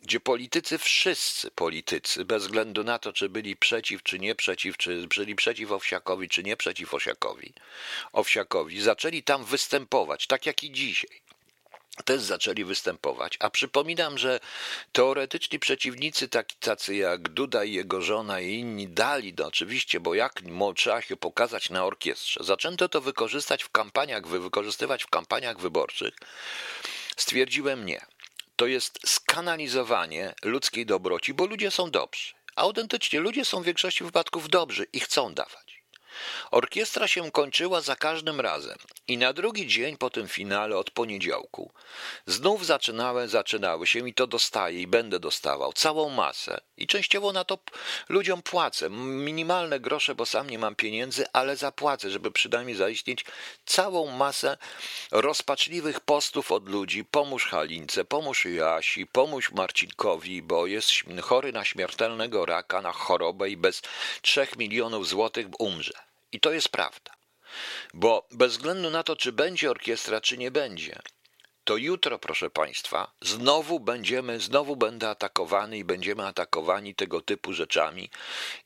gdzie politycy, wszyscy politycy, bez względu na to, czy byli przeciw, czy nie przeciw, czy byli przeciw Owsiakowi, czy nie przeciw Owsiakowi, Owsiakowi, zaczęli tam występować, tak jak i dzisiaj też zaczęli występować. A przypominam, że teoretyczni przeciwnicy, taki, tacy jak Duda i jego żona i inni, dali, no oczywiście, bo jak trzeba się pokazać na orkiestrze. Zaczęto to wykorzystać w kampaniach, wykorzystywać w kampaniach wyborczych. Stwierdziłem nie. To jest skanalizowanie ludzkiej dobroci, bo ludzie są dobrzy. Autentycznie ludzie są w większości wypadków dobrzy i chcą dawać. Orkiestra się kończyła za każdym razem i na drugi dzień po tym finale od poniedziałku znów zaczynały, zaczynały się i to dostaję i będę dostawał całą masę i częściowo na to ludziom płacę. Minimalne grosze, bo sam nie mam pieniędzy, ale zapłacę, żeby przynajmniej zaistnieć całą masę rozpaczliwych postów od ludzi. Pomóż Halince, pomóż Jasi, pomóż Marcinkowi, bo jest chory na śmiertelnego raka, na chorobę i bez trzech milionów złotych umrze. I to jest prawda. Bo bez względu na to, czy będzie orkiestra, czy nie będzie, to jutro, proszę Państwa, znowu będziemy, znowu będę atakowany i będziemy atakowani tego typu rzeczami.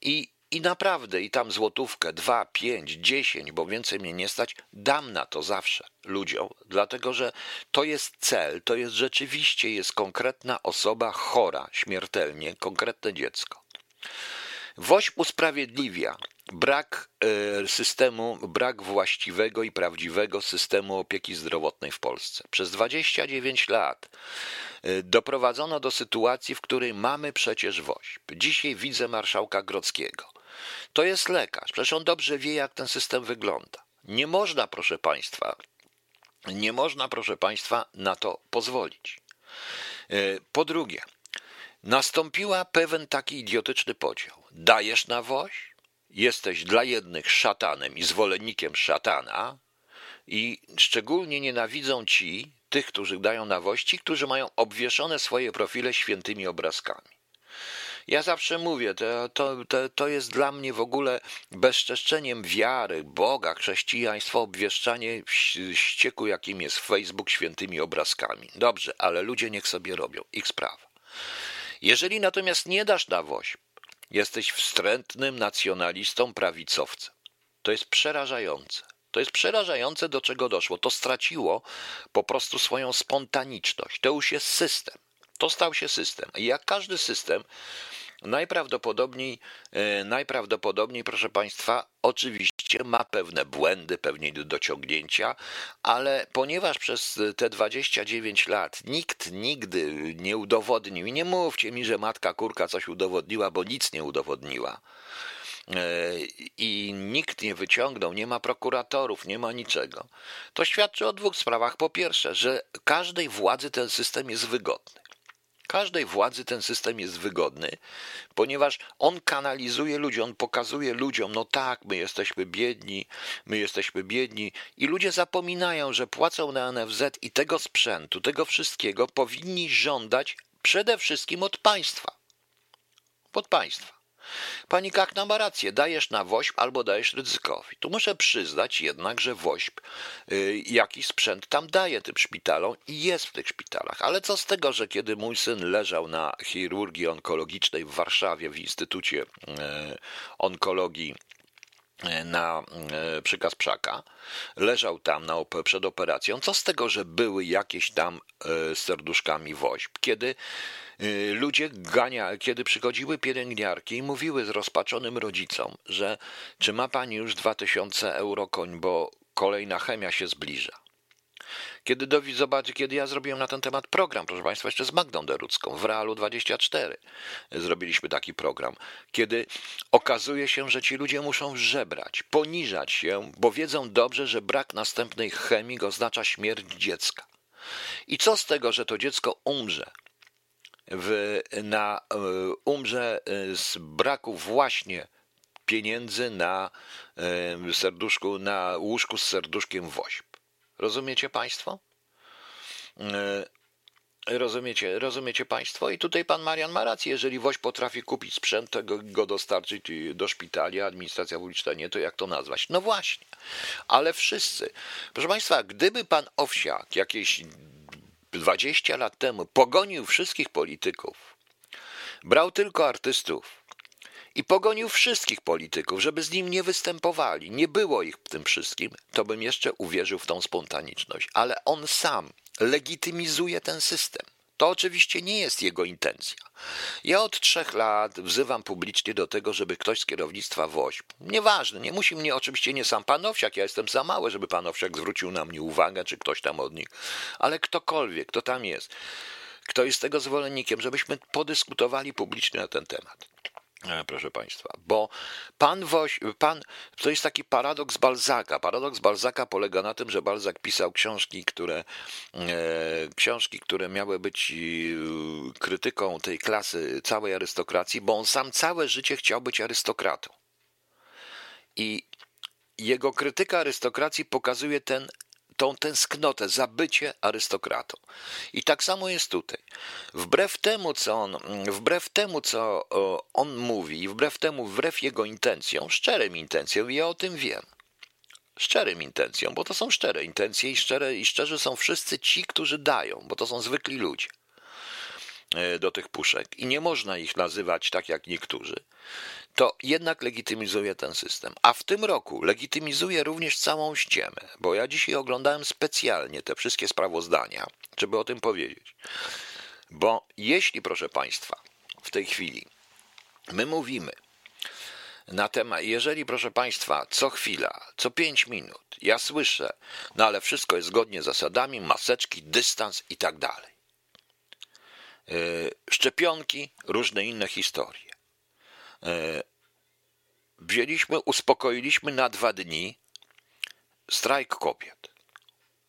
I, i naprawdę, i tam złotówkę, dwa, pięć, dziesięć, bo więcej mnie nie stać, dam na to zawsze ludziom, dlatego że to jest cel, to jest rzeczywiście, jest konkretna osoba chora śmiertelnie, konkretne dziecko. WOŚP usprawiedliwia brak e, systemu, brak właściwego i prawdziwego systemu opieki zdrowotnej w Polsce. Przez 29 lat e, doprowadzono do sytuacji, w której mamy przecież WOŚP. Dzisiaj widzę marszałka Grodzkiego. To jest lekarz, przecież on dobrze wie, jak ten system wygląda. Nie można, proszę Państwa, Nie można, proszę Państwa, na to pozwolić. E, po drugie, nastąpiła pewien taki idiotyczny podział. Dajesz na jesteś dla jednych szatanem i zwolennikiem szatana, i szczególnie nienawidzą ci, tych, którzy dają na ci, którzy mają obwieszone swoje profile świętymi obrazkami. Ja zawsze mówię, to, to, to, to jest dla mnie w ogóle bezczeszczeniem wiary, Boga, chrześcijaństwa, obwieszczanie ścieku, jakim jest Facebook świętymi obrazkami. Dobrze, ale ludzie niech sobie robią, ich sprawa. Jeżeli natomiast nie dasz na woźb, jesteś wstrętnym nacjonalistą, prawicowcem. To jest przerażające. To jest przerażające, do czego doszło. To straciło po prostu swoją spontaniczność. To już jest system. To stał się system. I jak każdy system, najprawdopodobniej, e, najprawdopodobniej, proszę Państwa, oczywiście ma pewne błędy, pewnie do dociągnięcia, ale ponieważ przez te 29 lat nikt nigdy nie udowodnił, i nie mówcie mi, że matka kurka coś udowodniła, bo nic nie udowodniła e, i nikt nie wyciągnął, nie ma prokuratorów, nie ma niczego, to świadczy o dwóch sprawach. Po pierwsze, że każdej władzy ten system jest wygodny każdej władzy ten system jest wygodny, ponieważ on kanalizuje ludzi, on pokazuje ludziom, no tak, my jesteśmy biedni, my jesteśmy biedni i ludzie zapominają, że płacą na NFZ i tego sprzętu, tego wszystkiego powinni żądać przede wszystkim od państwa. Od państwa. Pani Kakna ma rację, dajesz na woźb albo dajesz ryzykowi. Tu muszę przyznać jednak, że woźb y, jakiś sprzęt tam daje tym szpitalom i jest w tych szpitalach. Ale co z tego, że kiedy mój syn leżał na chirurgii onkologicznej w Warszawie w Instytucie y, Onkologii na przykaz Pszaka, leżał tam na, przed operacją. Co z tego, że były jakieś tam serduszkami woźb, kiedy Y, ludzie gania, kiedy przychodziły pielęgniarki i mówiły z rozpaczonym rodzicom, że czy ma pani już 2000 euro koń, bo kolejna chemia się zbliża. Kiedy dowi, zobaczy, kiedy ja zrobiłem na ten temat program, proszę Państwa, jeszcze z Magdą Derucką w Realu 24 zrobiliśmy taki program, kiedy okazuje się, że ci ludzie muszą żebrać, poniżać się, bo wiedzą dobrze, że brak następnej chemii oznacza śmierć dziecka. I co z tego, że to dziecko umrze? w, na, e, umrze e, z braku właśnie pieniędzy na e, serduszku, na łóżku z serduszkiem woźb. Rozumiecie Państwo? Rozumiecie, rozumiecie Państwo? I tutaj pan Marian ma rację. Jeżeli woź potrafi kupić sprzęt, to go, go dostarczyć do szpitali, a administracja publiczna nie, to jak to nazwać? No właśnie. Ale wszyscy. Proszę Państwa, gdyby pan Owsiak jakieś 20 lat temu pogonił wszystkich polityków, brał tylko artystów i pogonił wszystkich polityków, żeby z nim nie występowali, nie było ich w tym wszystkim, to bym jeszcze uwierzył w tą spontaniczność. Ale on sam legitymizuje ten system. To oczywiście nie jest jego intencja. Ja od trzech lat wzywam publicznie do tego, żeby ktoś z kierownictwa WOŚP, nieważne, nie musi mnie oczywiście nie sam pan Owsiak, ja jestem za mały, żeby pan Owsiak zwrócił na mnie uwagę, czy ktoś tam od nich, ale ktokolwiek, kto tam jest, kto jest tego zwolennikiem, żebyśmy podyskutowali publicznie na ten temat. E, proszę Państwa, bo pan, Woś, pan to jest taki paradoks Balzaka. Paradoks Balzaka polega na tym, że Balzak pisał książki, które, e, książki, które miały być e, krytyką tej klasy całej arystokracji, bo on sam całe życie chciał być arystokratą. I jego krytyka arystokracji pokazuje ten tą tęsknotę za bycie arystokratą. I tak samo jest tutaj. Wbrew temu, co on, wbrew temu, co on mówi, wbrew temu, wbrew jego intencjom, szczerym intencjom, ja o tym wiem. Szczerym intencjom, bo to są szczere intencje i, szczere, i szczerzy są wszyscy ci, którzy dają, bo to są zwykli ludzie e, do tych puszek i nie można ich nazywać tak jak niektórzy to jednak legitymizuje ten system. A w tym roku legitymizuje również całą ściemę, bo ja dzisiaj oglądałem specjalnie te wszystkie sprawozdania, żeby o tym powiedzieć. Bo jeśli, proszę Państwa, w tej chwili my mówimy na temat, jeżeli, proszę Państwa, co chwila, co pięć minut, ja słyszę, no ale wszystko jest zgodnie z zasadami, maseczki, dystans i tak dalej. Yy, szczepionki, różne inne historie. E, wzięliśmy, uspokoiliśmy na dwa dni strajk kobiet.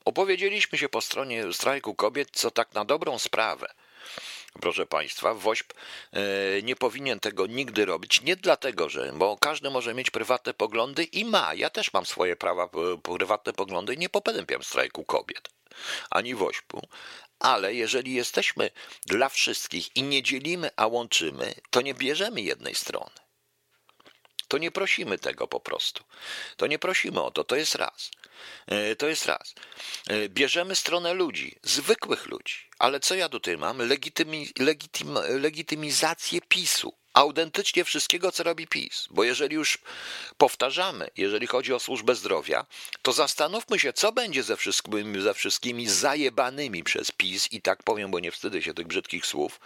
Opowiedzieliśmy się po stronie strajku kobiet, co tak na dobrą sprawę proszę Państwa, WOŚP e, nie powinien tego nigdy robić. Nie dlatego, że, bo każdy może mieć prywatne poglądy i ma. Ja też mam swoje prawa, prywatne poglądy i nie popępiam strajku kobiet ani WOŚP-u. Ale jeżeli jesteśmy dla wszystkich i nie dzielimy, a łączymy, to nie bierzemy jednej strony. To nie prosimy tego po prostu. To nie prosimy o to, to jest raz. E, to jest raz. E, bierzemy stronę ludzi, zwykłych ludzi. Ale co ja tutaj mam? Legitymi, legitym, legitymizację PiSu autentycznie wszystkiego, co robi PiS. Bo jeżeli już powtarzamy, jeżeli chodzi o służbę zdrowia, to zastanówmy się, co będzie ze wszystkimi, ze wszystkimi zajebanymi przez PiS, i tak powiem, bo nie wstydzę się tych brzydkich słów,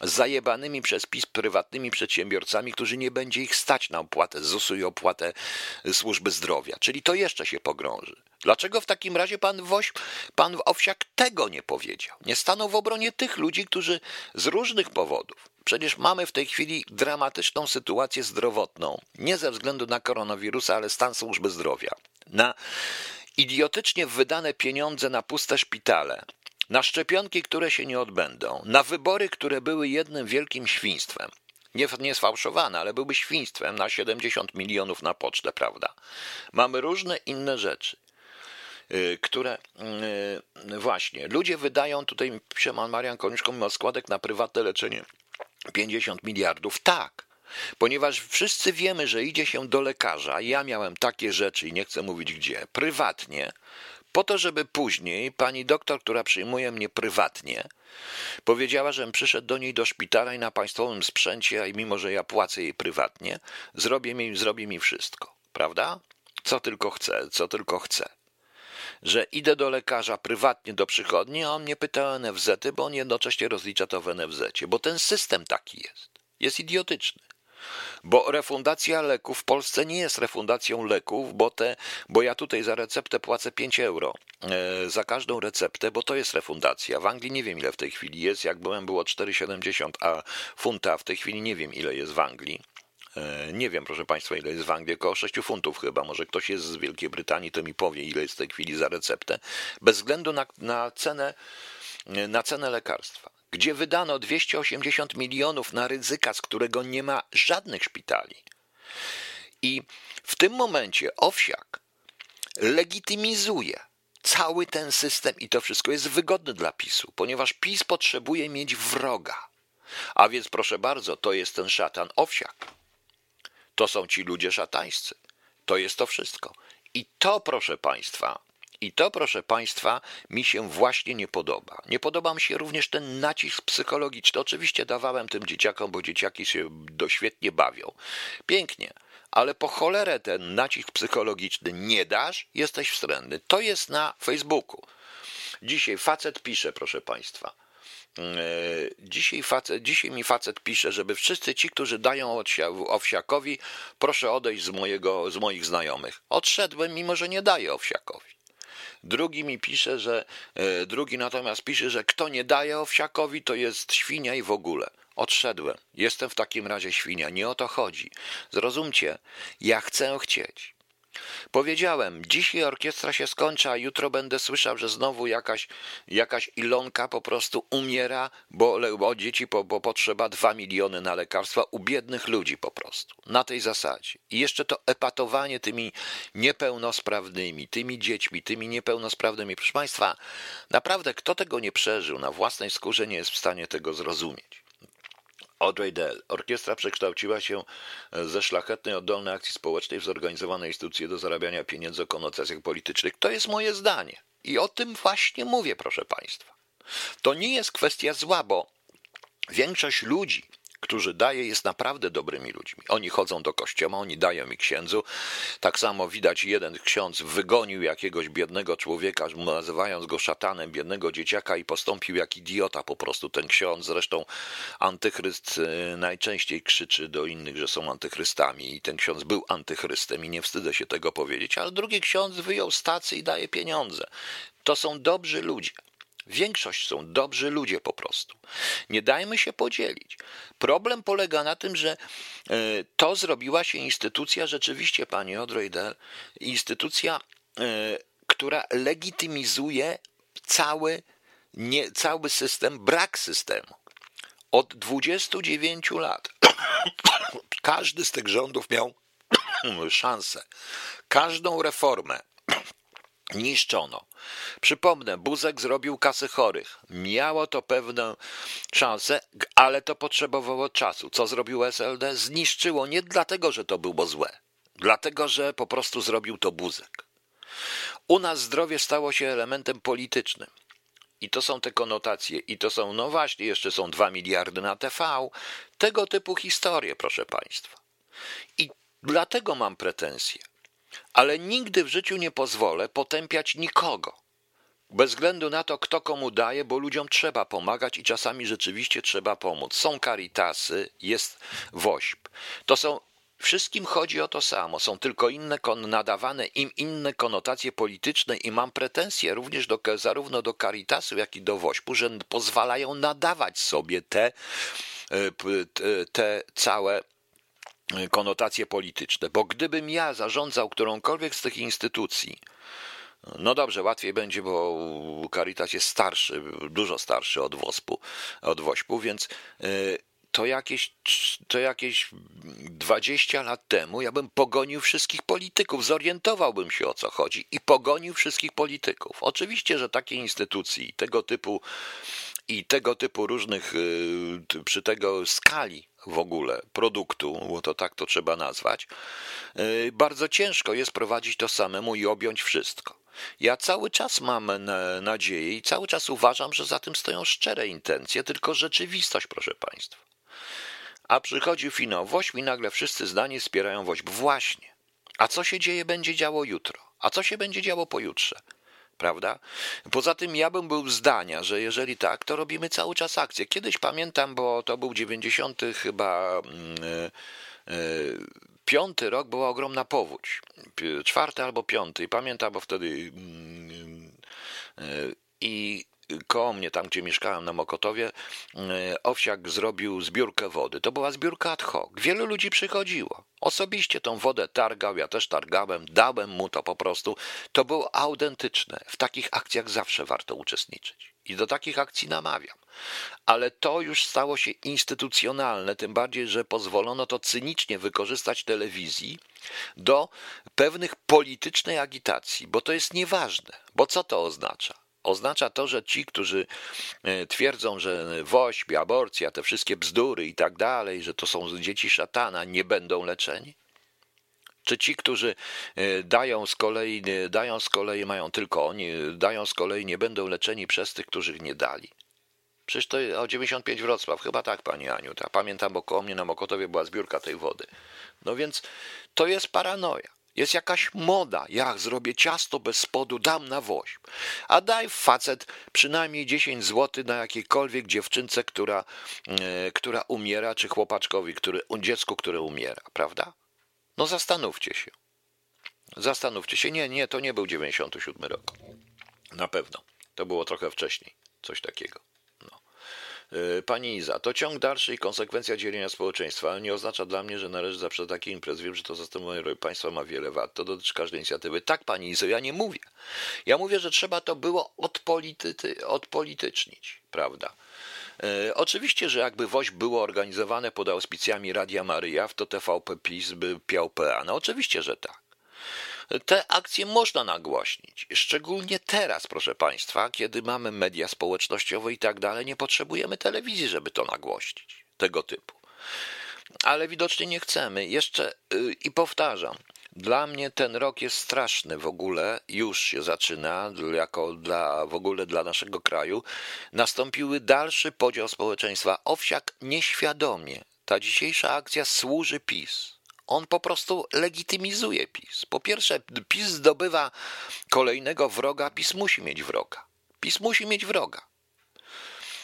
zajebanymi przez PiS prywatnymi przedsiębiorcami, którzy nie będzie ich stać na opłatę ZUS-u i opłatę służby zdrowia. Czyli to jeszcze się pogrąży. Dlaczego w takim razie pan Woś, pan Owsiak tego nie powiedział? Nie stanął w obronie tych ludzi, którzy z różnych powodów, Przecież mamy w tej chwili dramatyczną sytuację zdrowotną, nie ze względu na koronawirusa, ale stan służby zdrowia. Na idiotycznie wydane pieniądze na puste szpitale, na szczepionki, które się nie odbędą, na wybory, które były jednym wielkim świństwem. Nie, nie sfałszowane, ale byłyby świństwem na 70 milionów na pocztę, prawda? Mamy różne inne rzeczy które y, właśnie ludzie wydają, tutaj pisze Marian Koniuszko, mimo składek na prywatne leczenie 50 miliardów. Tak, ponieważ wszyscy wiemy, że idzie się do lekarza. Ja miałem takie rzeczy i nie chcę mówić gdzie, prywatnie, po to, żeby później pani doktor, która przyjmuje mnie prywatnie, powiedziała, żebym przyszedł do niej do szpitala i na państwowym sprzęcie, a mimo, że ja płacę jej prywatnie, zrobię mi, zrobi mi wszystko. Prawda? Co tylko chcę, co tylko chcę że idę do lekarza prywatnie do przychodni, a on mnie pyta o NFZ, bo on jednocześnie rozlicza to w NFZ, bo ten system taki jest. Jest idiotyczny. Bo refundacja leków w Polsce nie jest refundacją leków, bo, te, bo ja tutaj za receptę płacę 5 euro e, za każdą receptę, bo to jest refundacja. W Anglii nie wiem ile w tej chwili jest, jak byłem było 4,70 a funta, w tej chwili nie wiem ile jest w Anglii. E, nie wiem, proszę Państwa, ile jest w Anglii, około 6 funtów chyba. Może ktoś jest z Wielkiej Brytanii, to mi powie, ile jest w tej chwili za receptę. Bez względu na, na, cenę, na cenę lekarstwa, gdzie wydano 280 milionów na ryzyka, z którego nie ma żadnych szpitali. I w tym momencie Owsiak legitymizuje cały ten system i to wszystko jest wygodne dla PiSu, ponieważ PiS potrzebuje mieć wroga. A więc proszę bardzo, to jest ten szatan Owsiak. To są ci ludzie szatańscy. To jest to wszystko. I to, proszę Państwa, i to, proszę Państwa, mi się właśnie nie podoba. Nie podoba mi się również ten nacisk psychologiczny. Oczywiście dawałem tym dzieciakom, bo dzieciaki się doświetnie bawią. Pięknie, ale po cholerę ten nacisk psychologiczny nie dasz, jesteś wstrętny. To jest na Facebooku. Dzisiaj facet pisze, proszę Państwa. E, dzisiaj, facet, dzisiaj mi facet pisze, żeby wszyscy ci, którzy dają owsiakowi, proszę odejść z, mojego, z moich znajomych. Odszedłem, mimo że nie daję owsiakowi. Drugi mi pisze, że e, drugi natomiast pisze, że kto nie daje owsiakowi, to jest świnia i w ogóle. Odszedłem. Jestem w takim razie świnia. Nie o to chodzi. Zrozumcie, ja chcę chcieć. Powiedziałem, dzisiaj orkiestra się skończy, a jutro będę słyszał, że znowu jakaś, jakaś Ilonka po prostu umiera, bo, bo dzieci bo, bo potrzeba dwa miliony na lekarstwa u biednych ludzi po prostu. Na tej zasadzie. I jeszcze to epatowanie tymi niepełnosprawnymi, tymi dziećmi, tymi niepełnosprawnymi. Proszę Państwa, naprawdę kto tego nie przeżył na własnej skórze nie jest w stanie tego zrozumieć. Audrey Dell. Orkiestra przekształciła się ze szlachetnej, oddolnej akcji społecznej w zorganizowane instytucje do zarabiania pieniędzy o konotacjach politycznych. To jest moje zdanie. I o tym właśnie mówię, proszę Państwa. To nie jest kwestia zła, bo większość ludzi, którzy daje, jest naprawdę dobrymi ludźmi. Oni chodzą do kościoła, oni dają mi księdzu. Tak samo widać, jeden ksiądz wygonił jakiegoś biednego człowieka, nazywając go szatanem, biednego dzieciaka i postąpił jak idiota po prostu ten ksiądz. Zresztą antychryst y, najczęściej krzyczy do innych, że są antychrystami i ten ksiądz był antychrystem i nie wstydzę się tego powiedzieć, ale drugi ksiądz wyjął stacy i daje pieniądze. To są dobrzy ludzie. Większość są dobrzy ludzie po prostu. Nie dajmy się podzielić. Problem polega na tym, że e, to zrobiła się instytucja, rzeczywiście, panie Odrojdel, instytucja, e, która legitymizuje cały, nie, cały system, brak systemu. Od 29 lat każdy z tych rządów miał szansę. Każdą reformę niszczono. Przypomnę, Buzek zrobił kasy chorych. Miało to pewną szansę, ale to potrzebowało czasu. Co zrobił SLD? Zniszczyło nie dlatego, że to było złe, dlatego, że po prostu zrobił to Buzek. U nas zdrowie stało się elementem politycznym. I to są te konotacje, i to są, no właśnie, jeszcze są dwa miliardy na TV. Tego typu historie, proszę Państwa. I dlatego mam pretensje. Ale nigdy w życiu nie pozwolę potępiać nikogo. Bez względu na to, kto komu daje, bo ludziom trzeba pomagać i czasami rzeczywiście trzeba pomóc. Są karitasy, jest wośp. To są Wszystkim chodzi o to samo, są tylko inne nadawane im inne konotacje polityczne i mam pretensje również do, zarówno do Caritasu, jak i do Wośpu, że pozwalają nadawać sobie te, e, te, całe konotacje polityczne. Bo gdybym ja zarządzał którąkolwiek z tych instytucji, no dobrze, łatwiej będzie, bo Caritas jest starszy, dużo starszy od WOSP-u, od WOŚP-u, więc e, to jakieś, to jakieś 20 lat temu ja bym pogonił wszystkich polityków, zorientowałbym się o co chodzi i pogonił wszystkich polityków. Oczywiście, że takie instytucji tego typu i tego typu różnych, y, przy tego skali w ogóle produktu, bo to tak to trzeba nazwać, y, bardzo ciężko jest prowadzić to samemu i objąć wszystko. Ja cały czas mam nadzieję i cały czas uważam, że za tym stoją szczere intencje, tylko rzeczywistość, proszę Państwa. A przychodzi finał Wośp i nagle wszyscy zdanie wspierają Wośp. Właśnie. A co się dzieje będzie działo jutro? A co się będzie działo pojutrze? Prawda? Poza tym ja bym był zdania, że jeżeli tak, to robimy cały czas akcję. Kiedyś pamiętam, bo to był 90 chyba yy, yy, piąty rok, była ogromna powódź. Czwarty albo piąty. I pamiętam, bo wtedy yy, i koło mnie, tam gdzie mieszkałem na Mokotowie, e, Owsiak zrobił zbiórkę wody. To była zbiórka ad hoc. Wielu ludzi przychodziło. Osobiście tą wodę targał, ja też targałem, dałem mu to po prostu. To było autentyczne. W takich akcjach zawsze warto uczestniczyć. I do takich akcji namawiam. Ale to już stało się instytucjonalne, tym bardziej, że pozwolono to cynicznie wykorzystać telewizji do pewnych politycznej agitacji, bo to jest nieważne. Bo co to oznacza? Oznacza to, że ci, którzy e, twierdzą, że wośp, aborcja, te wszystkie bzdury i tak dalej, że to są dzieci szatana, nie będą leczeni? Czy ci, którzy e, dają z kolei, dają z kolei, mają tylko oni, dają z kolei, nie będą leczeni przez tych, którzy nie dali? Przecież to o 95 Wrocław, chyba tak, pani Aniu. Ja pamiętam, bo koło mnie na Mokotowie była zbiórka tej wody. No więc to jest paranoja. Jest jakaś moda. Ja zrobię ciasto bez spodu, dam na woźb. A daj facet przynajmniej 10 zł na jakiejkolwiek dziewczynce, która, e, która umiera, czy chłopaczkowi, który, dziecku, które umiera, prawda? No zastanówcie się. Zastanówcie się. Nie, nie, to nie był 97 rok. Na pewno. To było trochę wcześniej. Coś takiego. E, pani Iza, to ciąg dalszy i konsekwencja dzielenia społeczeństwa, ale nie oznacza dla mnie, że należy zawsze taki imprez. Wiem, że to zastępowanie państwa ma wiele wad. To dotyczy każdej inicjatywy. Tak, pani Izo, ja nie mówię. Ja mówię, że trzeba to było odpolity, odpolitycznić, prawda? E, oczywiście, że jakby WOŚ było organizowane pod auspicjami Radia Maryja, to TVP PiS by piał PA. No oczywiście, że tak. Te akcje można nagłośnić, szczególnie teraz, proszę Państwa, kiedy mamy media społecznościowe i tak dalej, nie potrzebujemy telewizji, żeby to nagłośnić, tego typu. Ale widocznie nie chcemy. Jeszcze yy, i powtarzam, dla mnie ten rok jest straszny w ogóle, już się zaczyna, jako dla, w ogóle dla naszego kraju. Nastąpiły dalszy podział społeczeństwa. Owsiak nieświadomie. Ta dzisiejsza akcja służy PiS. On po prostu legitymizuje PiS. Po pierwsze, PiS zdobywa kolejnego wroga, PiS musi mieć wroga. PiS musi mieć wroga.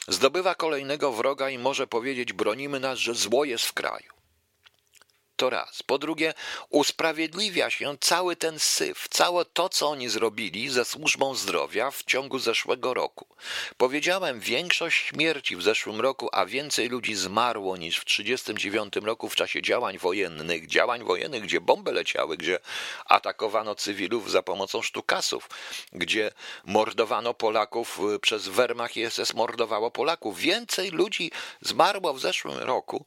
Zdobywa kolejnego wroga i może powiedzieć: Bronimy nas, że zło jest w kraju. To raz. Po drugie, usprawiedliwia się cały ten syf, całe to, co oni zrobili ze służbą zdrowia w ciągu zeszłego roku. Powiedziałem, większość śmierci w zeszłym roku, a więcej ludzi zmarło niż w 1939 roku w czasie działań wojennych, działań wojennych, gdzie bomby leciały, gdzie atakowano cywilów za pomocą sztukasów, gdzie mordowano Polaków y, przez Wehrmacht i SS mordowało Polaków. Więcej ludzi zmarło w zeszłym roku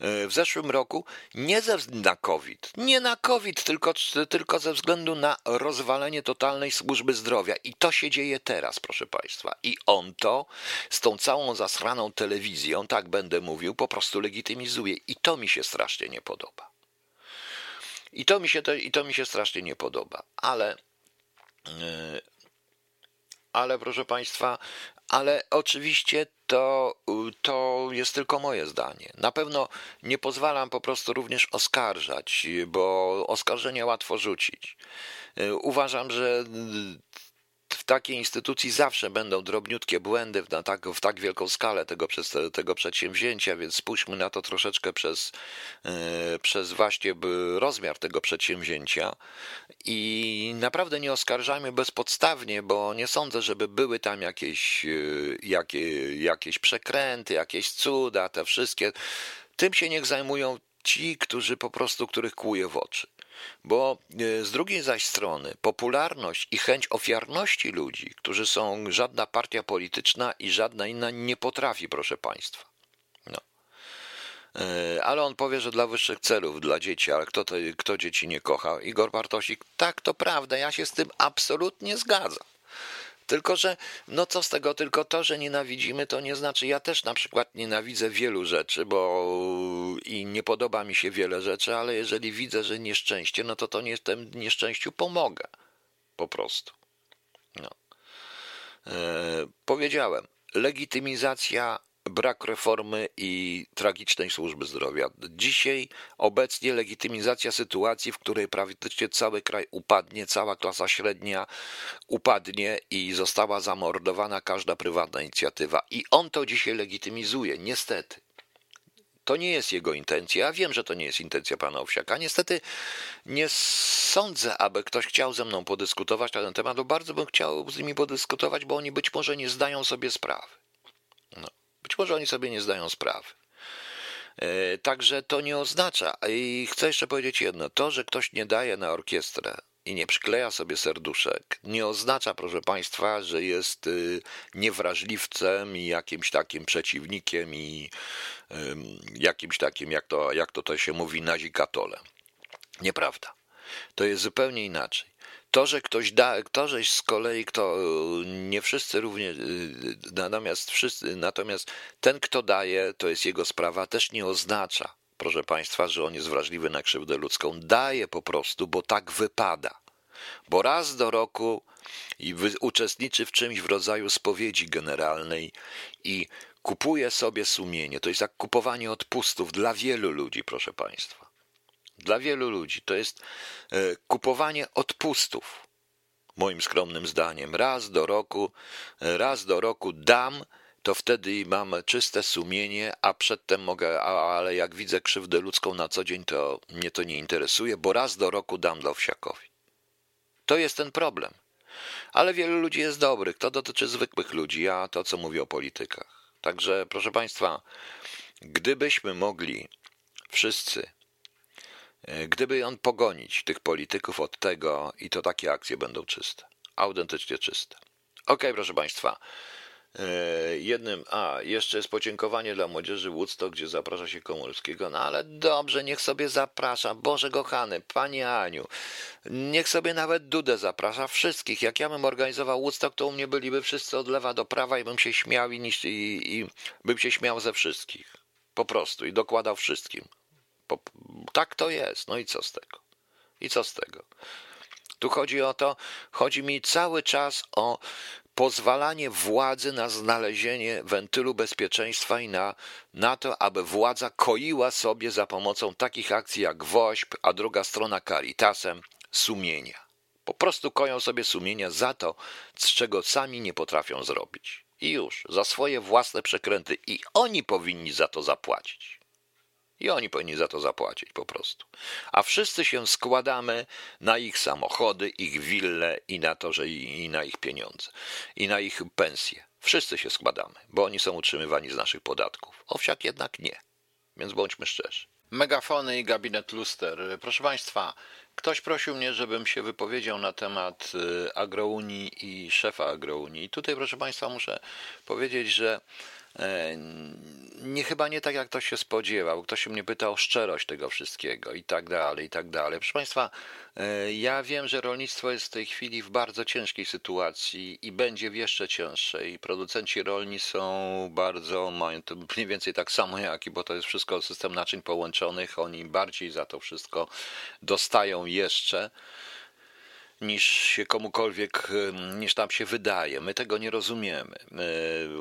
w zeszłym roku nie ze względu na COVID, nie na COVID, tylko, tylko ze względu na rozwalenie totalnej służby zdrowia. I to się dzieje teraz, proszę Państwa. I on to z tą całą zasraną telewizją, tak będę mówił, po prostu legitymizuje. I to mi się strasznie nie podoba. I to mi się, to, i to mi się strasznie nie podoba. Ale. Yy, ale proszę Państwa, ale oczywiście to, to jest tylko moje zdanie. Na pewno nie pozwalam po prostu również oskarżać, bo oskarżenia łatwo rzucić. Uważam, że w takiej instytucji zawsze będą drobniutkie błędy na tak, w tak wielką skalę tego, tego przedsięwzięcia, więc spójrzmy na to troszeczkę przez, e, przez właśnie rozmiar tego przedsięwzięcia i naprawdę nie oskarżajmy bezpodstawnie, bo nie sądzę, żeby były tam jakieś, e, jakie, jakieś przekręty, jakieś cuda, te wszystkie. Tym się niech zajmują ci, którzy po prostu, których kłuje w oczy. Bo e, z drugiej zaś strony popularność i chęć ofiarności ludzi, którzy są żadna partia polityczna i żadna inna nie potrafi, proszę Państwa. No. E, ale on powie, że dla wyższych celów, dla dzieci, ale kto, to, kto dzieci nie kocha? Igor Bartosik, tak, to prawda, ja się z tym absolutnie zgadzam. Tylko, że no co z tego, tylko to, że nienawidzimy, to nie znaczy, ja też na przykład nienawidzę wielu rzeczy, bo i nie podoba mi się wiele rzeczy, ale jeżeli widzę, że nieszczęście, no to to nie tym nieszczęściu pomogę. Po prostu. No. E, powiedziałem, legitymizacja brak reformy i tragicznej służby zdrowia. Dzisiaj obecnie legitymizacja sytuacji, w której praktycznie cały kraj upadnie, cała klasa średnia upadnie i została zamordowana każda prywatna inicjatywa. I on to dzisiaj legitymizuje, niestety. To nie jest jego intencja. Ja wiem, że to nie jest intencja pana Owsiaka. Niestety nie sądzę, aby ktoś chciał ze mną podyskutować na ten temat, bo bardzo bym chciał z nimi podyskutować, bo oni być może nie zdają sobie sprawy. No. Być może oni sobie nie zdają sprawy. E, także to nie oznacza, i chcę jeszcze powiedzieć jedno, to, że ktoś nie daje na orkiestrę i nie przykleja sobie serduszek, nie oznacza, proszę Państwa, że jest y, niewrażliwcem i jakimś takim przeciwnikiem i jakimś takim, jak to, jak to, to się mówi, nazikatolem. Nieprawda. To jest zupełnie inaczej. To, że ktoś da, to, że z kolei kto, nie wszyscy również, natomiast wszyscy, natomiast ten, kto daje, to jest jego sprawa, też nie oznacza, proszę Państwa, że on jest wrażliwy na krzywdę ludzką. Daje po prostu, bo tak wypada. Bo raz do roku i uczestniczy w czymś w rodzaju spowiedzi generalnej i kupuje sobie sumienie. To jest jak kupowanie odpustów dla wielu ludzi, proszę Państwa dla wielu ludzi to jest e, kupowanie odpustów. Moim skromnym zdaniem, raz do roku, e, raz do roku dam, to wtedy mam czyste sumienie, a przedtem mogę, ale jak widzę krzywdę ludzką na co dzień, to mnie to nie interesuje, bo raz do roku dam dla wsiakowi. To jest ten problem. Ale wielu ludzi jest dobrych. To dotyczy zwykłych ludzi, a to, co mówię o politykach. Także, proszę Państwa, gdybyśmy mogli wszyscy gdyby on pogonić tych polityków od tego, i to takie akcje będą czyste, autentycznie czyste. Ok, proszę Państwa. E, jednym, a jeszcze jest podziękowanie dla młodzieży Woodstock, gdzie zaprasza się Komorskiego. No ale dobrze, niech sobie zaprasza. Boże kochany, Panie Aniu, niech sobie nawet Dudę zaprasza wszystkich. Jak ja bym organizował Woodstock, to u mnie byliby wszyscy od lewa do prawa i bym się śmiał i, i, i bym się śmiał ze wszystkich. Po prostu i dokładał wszystkim. Tak to jest. No i co z tego? I co z tego? Tu chodzi o to, chodzi mi cały czas o pozwalanie władzy na znalezienie wentylu bezpieczeństwa i na, na to, aby władza koiła sobie za pomocą takich akcji jak WOŚP, a druga strona Caritasem, sumienia. Po prostu koją sobie sumienia za to, z czego sami nie potrafią zrobić. I już, za swoje własne przekręty. I oni powinni za to zapłacić. I oni powinni za to zapłacić po prostu. A wszyscy się składamy na ich samochody, ich wille i na to, że i, na ich pieniądze, i na ich pensje. Wszyscy się składamy, bo oni są utrzymywani z naszych podatków. Owsiak jednak nie. Więc bądźmy szczerzy. Megafony i gabinet luster. Proszę Państwa, ktoś prosił mnie, żebym się wypowiedział na temat y, agrounii i szefa agrounii. I tutaj, proszę Państwa, muszę powiedzieć, że nie chyba nie tak, jak ktoś się spodziewał. Ktoś mnie pytał o szczerość tego wszystkiego i tak dalej, i tak dalej. Proszę Państwa, e, ja wiem, że rolnictwo jest w tej chwili w bardzo ciężkiej sytuacji i będzie w jeszcze cięższej. Producenci rolni są bardzo, mają to mniej więcej tak samo jak i, bo to jest wszystko system naczyń połączonych, oni bardziej za to wszystko dostają jeszcze niż się komukolwiek, niż nam się wydaje. My tego nie rozumiemy.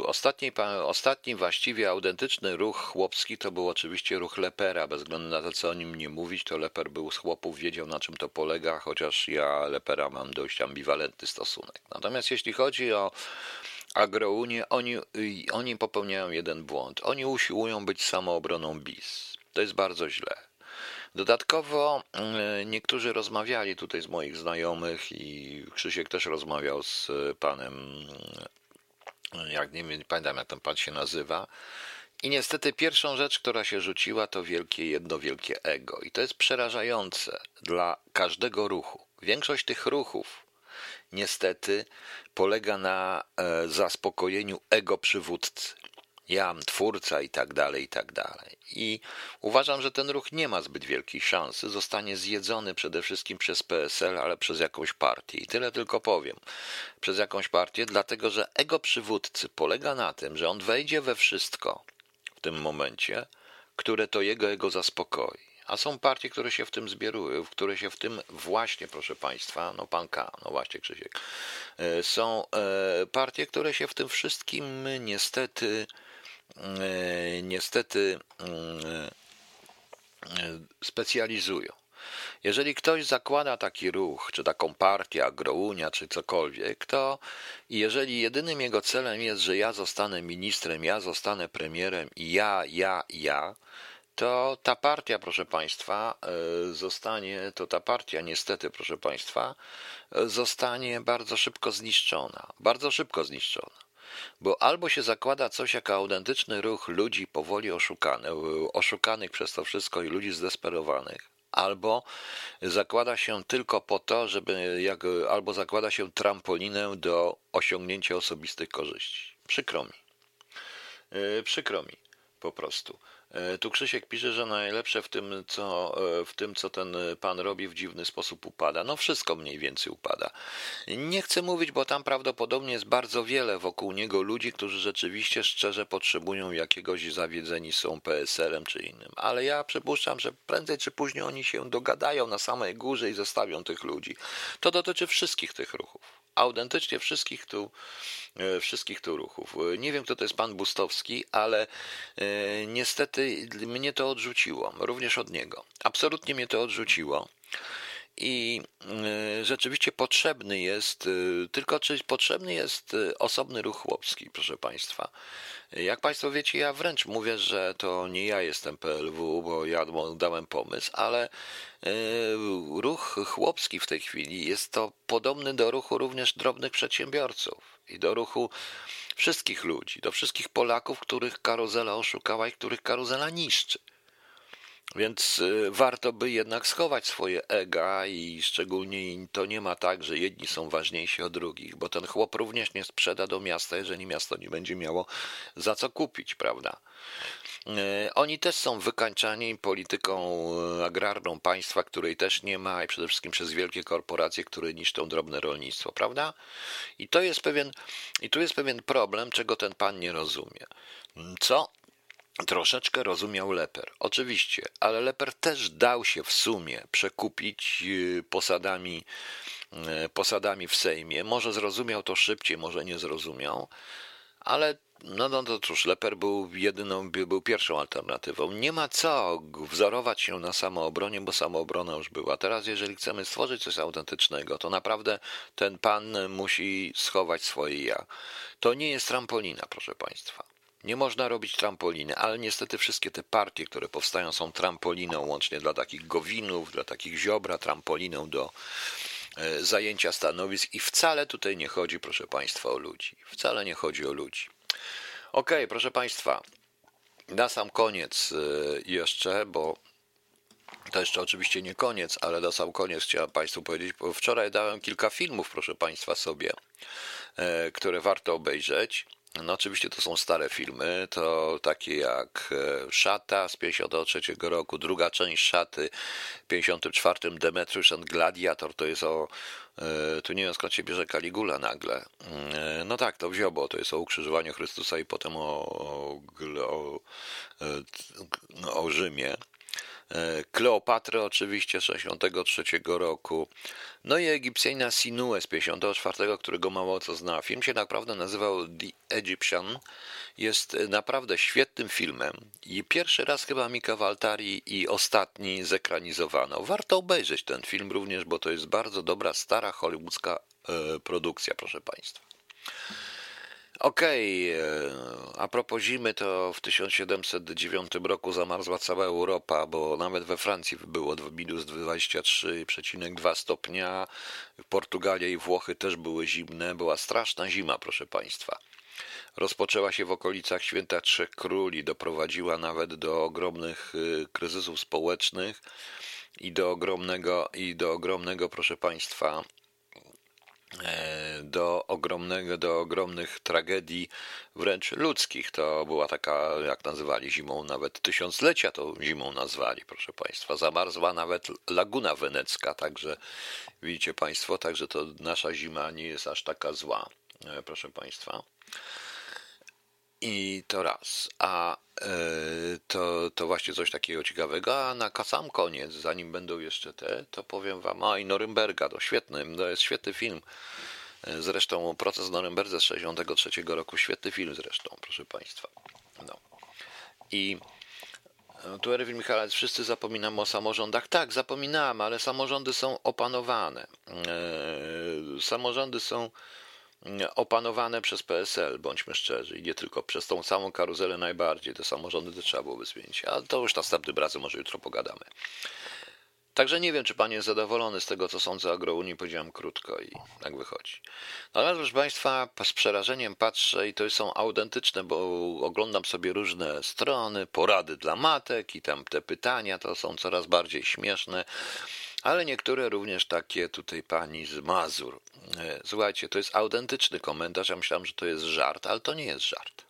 Ostatni, ostatni właściwie autentyczny ruch chłopski to był oczywiście ruch Lepera, bez względu na to, co o nim nie mówić, to Leper był z chłopów, wiedział na czym to polega, chociaż ja Lepera mam dość ambiwalentny stosunek. Natomiast jeśli chodzi o agrounię, oni, oni popełniają jeden błąd. Oni usiłują być samoobroną BIS. To jest bardzo źle. Dodatkowo e, niektórzy rozmawiali tutaj z moich znajomych i Krzysiek też rozmawiał z panem, e, jak nie, nie pamiętam jak ten pan się nazywa. I niestety pierwszą rzecz, która się rzuciła, to wielkie jedno wielkie ego. I to jest przerażające dla każdego ruchu. Większość tych ruchów niestety polega na e, zaspokojeniu ego przywódcy jam, twórca i tak dalej, i tak dalej. I uważam, że ten ruch nie ma zbyt wielkiej szansy, zostanie zjedzony przede wszystkim przez PSL, ale przez jakąś partię. I tyle tylko powiem. Przez jakąś partię, dlatego że ego przywódcy polega na tym, że on wejdzie we wszystko w tym momencie, które to jego ego zaspokoi. A są partie, które się w tym zbierują, które się w tym właśnie, proszę Państwa, no pan K, no właśnie Krzysiek, e, są e, partie, które się w tym wszystkim niestety niestety mm, e, specjalizują. Jeżeli ktoś zakłada taki ruch, czy taką partię, agrounia, czy cokolwiek, to jeżeli jedynym jego celem jest, że ja zostanę ministrem, ja zostanę premierem i ja, ja, ja, to ta partia, proszę Państwa, e, zostanie, to ta partia niestety, proszę Państwa, zostanie bardzo szybko zniszczona. Bardzo szybko zniszczona. Bo albo się zakłada coś jako autentyczny ruch ludzi powoli oszukanych, przez to wszystko i ludzi zdesperowanych, albo zakłada się tylko po to, żeby jak, albo zakłada się trampolinę do osiągnięcia osobistych korzyści. Przykro mi. Yy, przykro mi po prostu. E, tu Krzysiek pisze, że najlepsze w tym, co, e, w tym, co ten pan robi, w dziwny sposób upada. No wszystko mniej więcej upada. Nie chcę mówić, bo tam prawdopodobnie jest bardzo wiele wokół niego ludzi, którzy rzeczywiście szczerze potrzebują jakiegoś zawiedzeni są PSL-em czy innym. Ale ja przypuszczam, że prędzej czy później oni się dogadają na samej górze i zostawią tych ludzi. To dotyczy wszystkich tych ruchów autentycznie wszystkich tu, e, wszystkich tu ruchów. E, nie wiem, kto to jest pan Bustowski, ale e, niestety mnie to odrzuciło, również od niego. Absolutnie mnie to odrzuciło. I rzeczywiście potrzebny jest, tylko czy potrzebny jest osobny ruch chłopski, proszę Państwa. Jak Państwo wiecie, ja wręcz mówię, że to nie ja jestem PLW, bo ja dałem pomysł, ale ruch chłopski w tej chwili jest to podobny do ruchu również drobnych przedsiębiorców i do ruchu wszystkich ludzi, do wszystkich Polaków, których karuzela oszukała i których karuzela niszczy. Więc y, warto by jednak schować swoje ega i szczególnie to nie ma tak, że jedni są ważniejsi od drugich, bo ten chłop również nie sprzeda do miasta, jeżeli miasto nie będzie miało za co kupić, prawda? Y, oni też są wykańczani polityką y, agrarną państwa, której też nie ma i przede wszystkim przez wielkie korporacje, które niszczą drobne rolnictwo, prawda? I to jest pewien, i tu jest pewien problem, czego ten pan nie rozumie. Co Troszeczkę rozumiał Leper, oczywiście, ale Leper też dał się w sumie przekupić y, posadami, y, posadami w Sejmie. Może zrozumiał to szybciej, może nie zrozumiał, ale no, no to cóż, Leper był jedyną, był pierwszą alternatywą. Nie ma co wzorować się na samoobronie, bo samoobrona już była. Teraz, jeżeli chcemy stworzyć coś autentycznego, to naprawdę ten pan musi schować swoje ja. To nie jest trampolina, proszę Państwa. Nie można robić trampoliny, ale niestety wszystkie te partie, które powstają, są trampoliną, łącznie dla takich gowinów, dla takich ziobra, trampoliną do e, zajęcia stanowisk i wcale tutaj nie chodzi, proszę Państwa, o ludzi. Wcale nie chodzi o ludzi. Ok, proszę Państwa, na sam koniec e, jeszcze, bo to jeszcze oczywiście nie koniec, ale na sam koniec chciałem Państwu powiedzieć, wczoraj dałem kilka filmów, proszę Państwa, sobie, e, które warto obejrzeć. No oczywiście to są stare filmy, to takie jak e, Szata z 53 roku, druga część Szaty w 54, Demetrius and Gladiator, to jest o, e, tu nie wiem skąd się bierze Kaligula nagle. No tak, to wziął, bo to jest o ukrzyżowaniu Chrystusa i potem o, o, o, o Rzymie. E, Kleopatry oczywiście z 63 roku, no i Egipcjana Sinue z 54, którego mało co zna. Film się naprawdę nazywał The Egyptian, jest naprawdę świetnym filmem i pierwszy raz chyba Mika Waltari i ostatni zekranizowano. Warto obejrzeć ten film również, bo to jest bardzo dobra, stara hollywoodzka e, produkcja, proszę Państwa. Okej, okay. E, a propos zimy, to w 1709 roku zamarzła cała Europa, bo nawet we Francji było minus 23,2 stopnia, Portugalia i Włochy też były zimne, była straszna zima, proszę Państwa. Rozpoczęła się w okolicach Święta Trzech Króli, doprowadziła nawet do ogromnych e, kryzysów społecznych i do ogromnego, i do ogromnego, proszę Państwa, do ogromnego, do ogromnych tragedii wręcz ludzkich. To była taka, jak nazywali zimą, nawet tysiąclecia to zimą nazwali, proszę Państwa. Zamarzła nawet Laguna Wenecka, także widzicie Państwo, także to nasza zima nie jest aż taka zła, e, proszę Państwa. I to raz. A e, to, to właśnie coś takiego ciekawego. A na sam koniec, zanim będą jeszcze te, to powiem wam, a i Norymberga, to świetny, to jest świetny film. E, zresztą proces w Norymberdze z 63 roku, świetny film zresztą, proszę Państwa. No. I e, tu Erwin Michalec, wszyscy zapominamy o samorządach. Tak, zapominamy, ale samorządy są opanowane. Samorządy są opanowane przez PSL, bądźmy szczerzy, i nie tylko przez tą samą karuzelę najbardziej, te samorządy to trzeba byłoby zmienić, ale to już następnym razem może jutro pogadamy. Także nie wiem, czy pan jest zadowolony z tego, co sądzę o Agrounii, powiedziałem krótko i tak wychodzi. Natomiast, proszę Państwa, z przerażeniem patrzę i to są autentyczne, bo oglądam sobie różne strony, porady dla matek i tam te pytania to są coraz bardziej śmieszne ale niektóre również takie tutaj pani z Mazur. E, słuchajcie, to jest autentyczny komentarz. Ja myślałem, że to jest żart, ale to nie jest żart.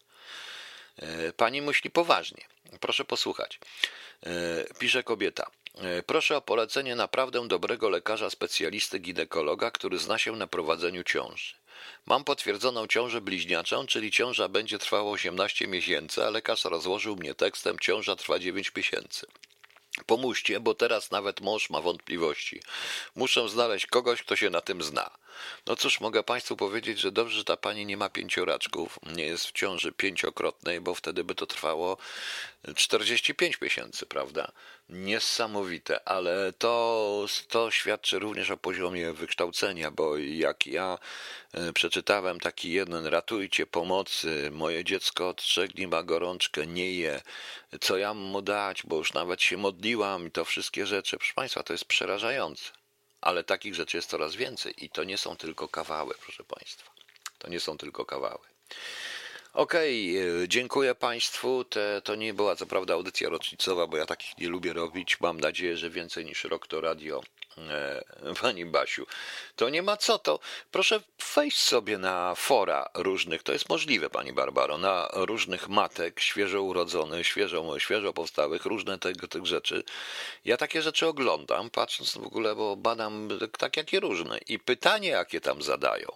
E, pani myśli poważnie. Proszę posłuchać. E, pisze kobieta. Proszę o polecenie naprawdę dobrego lekarza, specjalisty, ginekologa, który zna się na prowadzeniu ciąży. Mam potwierdzoną ciążę bliźniaczą, czyli ciąża będzie trwała 18 miesięcy, a lekarz rozłożył mnie tekstem ciąża trwa 9 miesięcy. Pomóżcie, bo teraz nawet mąż ma wątpliwości. Muszę znaleźć kogoś, kto się na tym zna. No cóż, mogę Państwu powiedzieć, że dobrze, że ta pani nie ma pięcioraczków, nie jest w ciąży pięciokrotnej, bo wtedy by to trwało 45 miesięcy, prawda? Niesamowite, ale to, to świadczy również o poziomie wykształcenia, bo jak ja e, przeczytałem taki jeden, ratujcie pomocy, moje dziecko od trzech dni ma gorączkę, nie je, co ja mu dać, bo już nawet się modliłam i to wszystkie rzeczy. Proszę Państwa, to jest przerażające ale takich rzeczy jest coraz więcej i to nie są tylko kawały, proszę Państwa. To nie są tylko kawały. Okej, okay, dziękuję Państwu. Te, to nie była co prawda audycja rocznicowa, bo ja takich nie lubię robić. Mam nadzieję, że więcej niż rok to radio pani Basiu, to nie ma co, to proszę wejść sobie na fora różnych, to jest możliwe, Pani Barbaro, na różnych matek świeżo urodzonych, świeżo, świeżo powstałych, różne tego, tych rzeczy. Ja takie rzeczy oglądam, patrząc w ogóle, bo badam tak jakie różne i pytanie, jakie tam zadają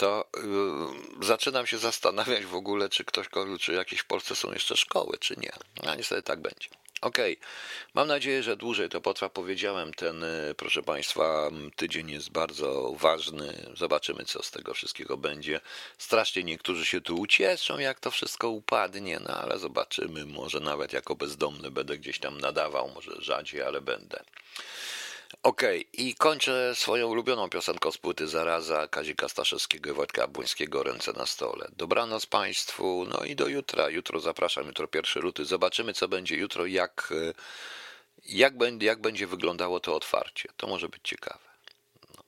to yy, zaczynam się zastanawiać w ogóle, czy ktoś, czy jakieś w Polsce są jeszcze szkoły, czy nie. A niestety tak będzie. Okej, okay. mam nadzieję, że dłużej to potrwa. Powiedziałem, ten, y, proszę Państwa, tydzień jest bardzo ważny. Zobaczymy, co z tego wszystkiego będzie. Strasznie niektórzy się tu ucieszą, jak to wszystko upadnie, no ale zobaczymy. Może nawet jako bezdomny będę gdzieś tam nadawał, może rzadziej, ale będę. Okej, i kończę swoją ulubioną piosenką z płyty Zaraza Kazika Staszewskiego i Wojtka Błońskiego Ręce na stole. Dobranoc Państwu, no i do jutra. Jutro zapraszam, jutro pierwszy luty. Zobaczymy, co będzie jutro, jak, e, jak, będzie, jak będzie wyglądało to otwarcie. To może być ciekawe. No.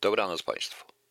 Dobranoc Państwu.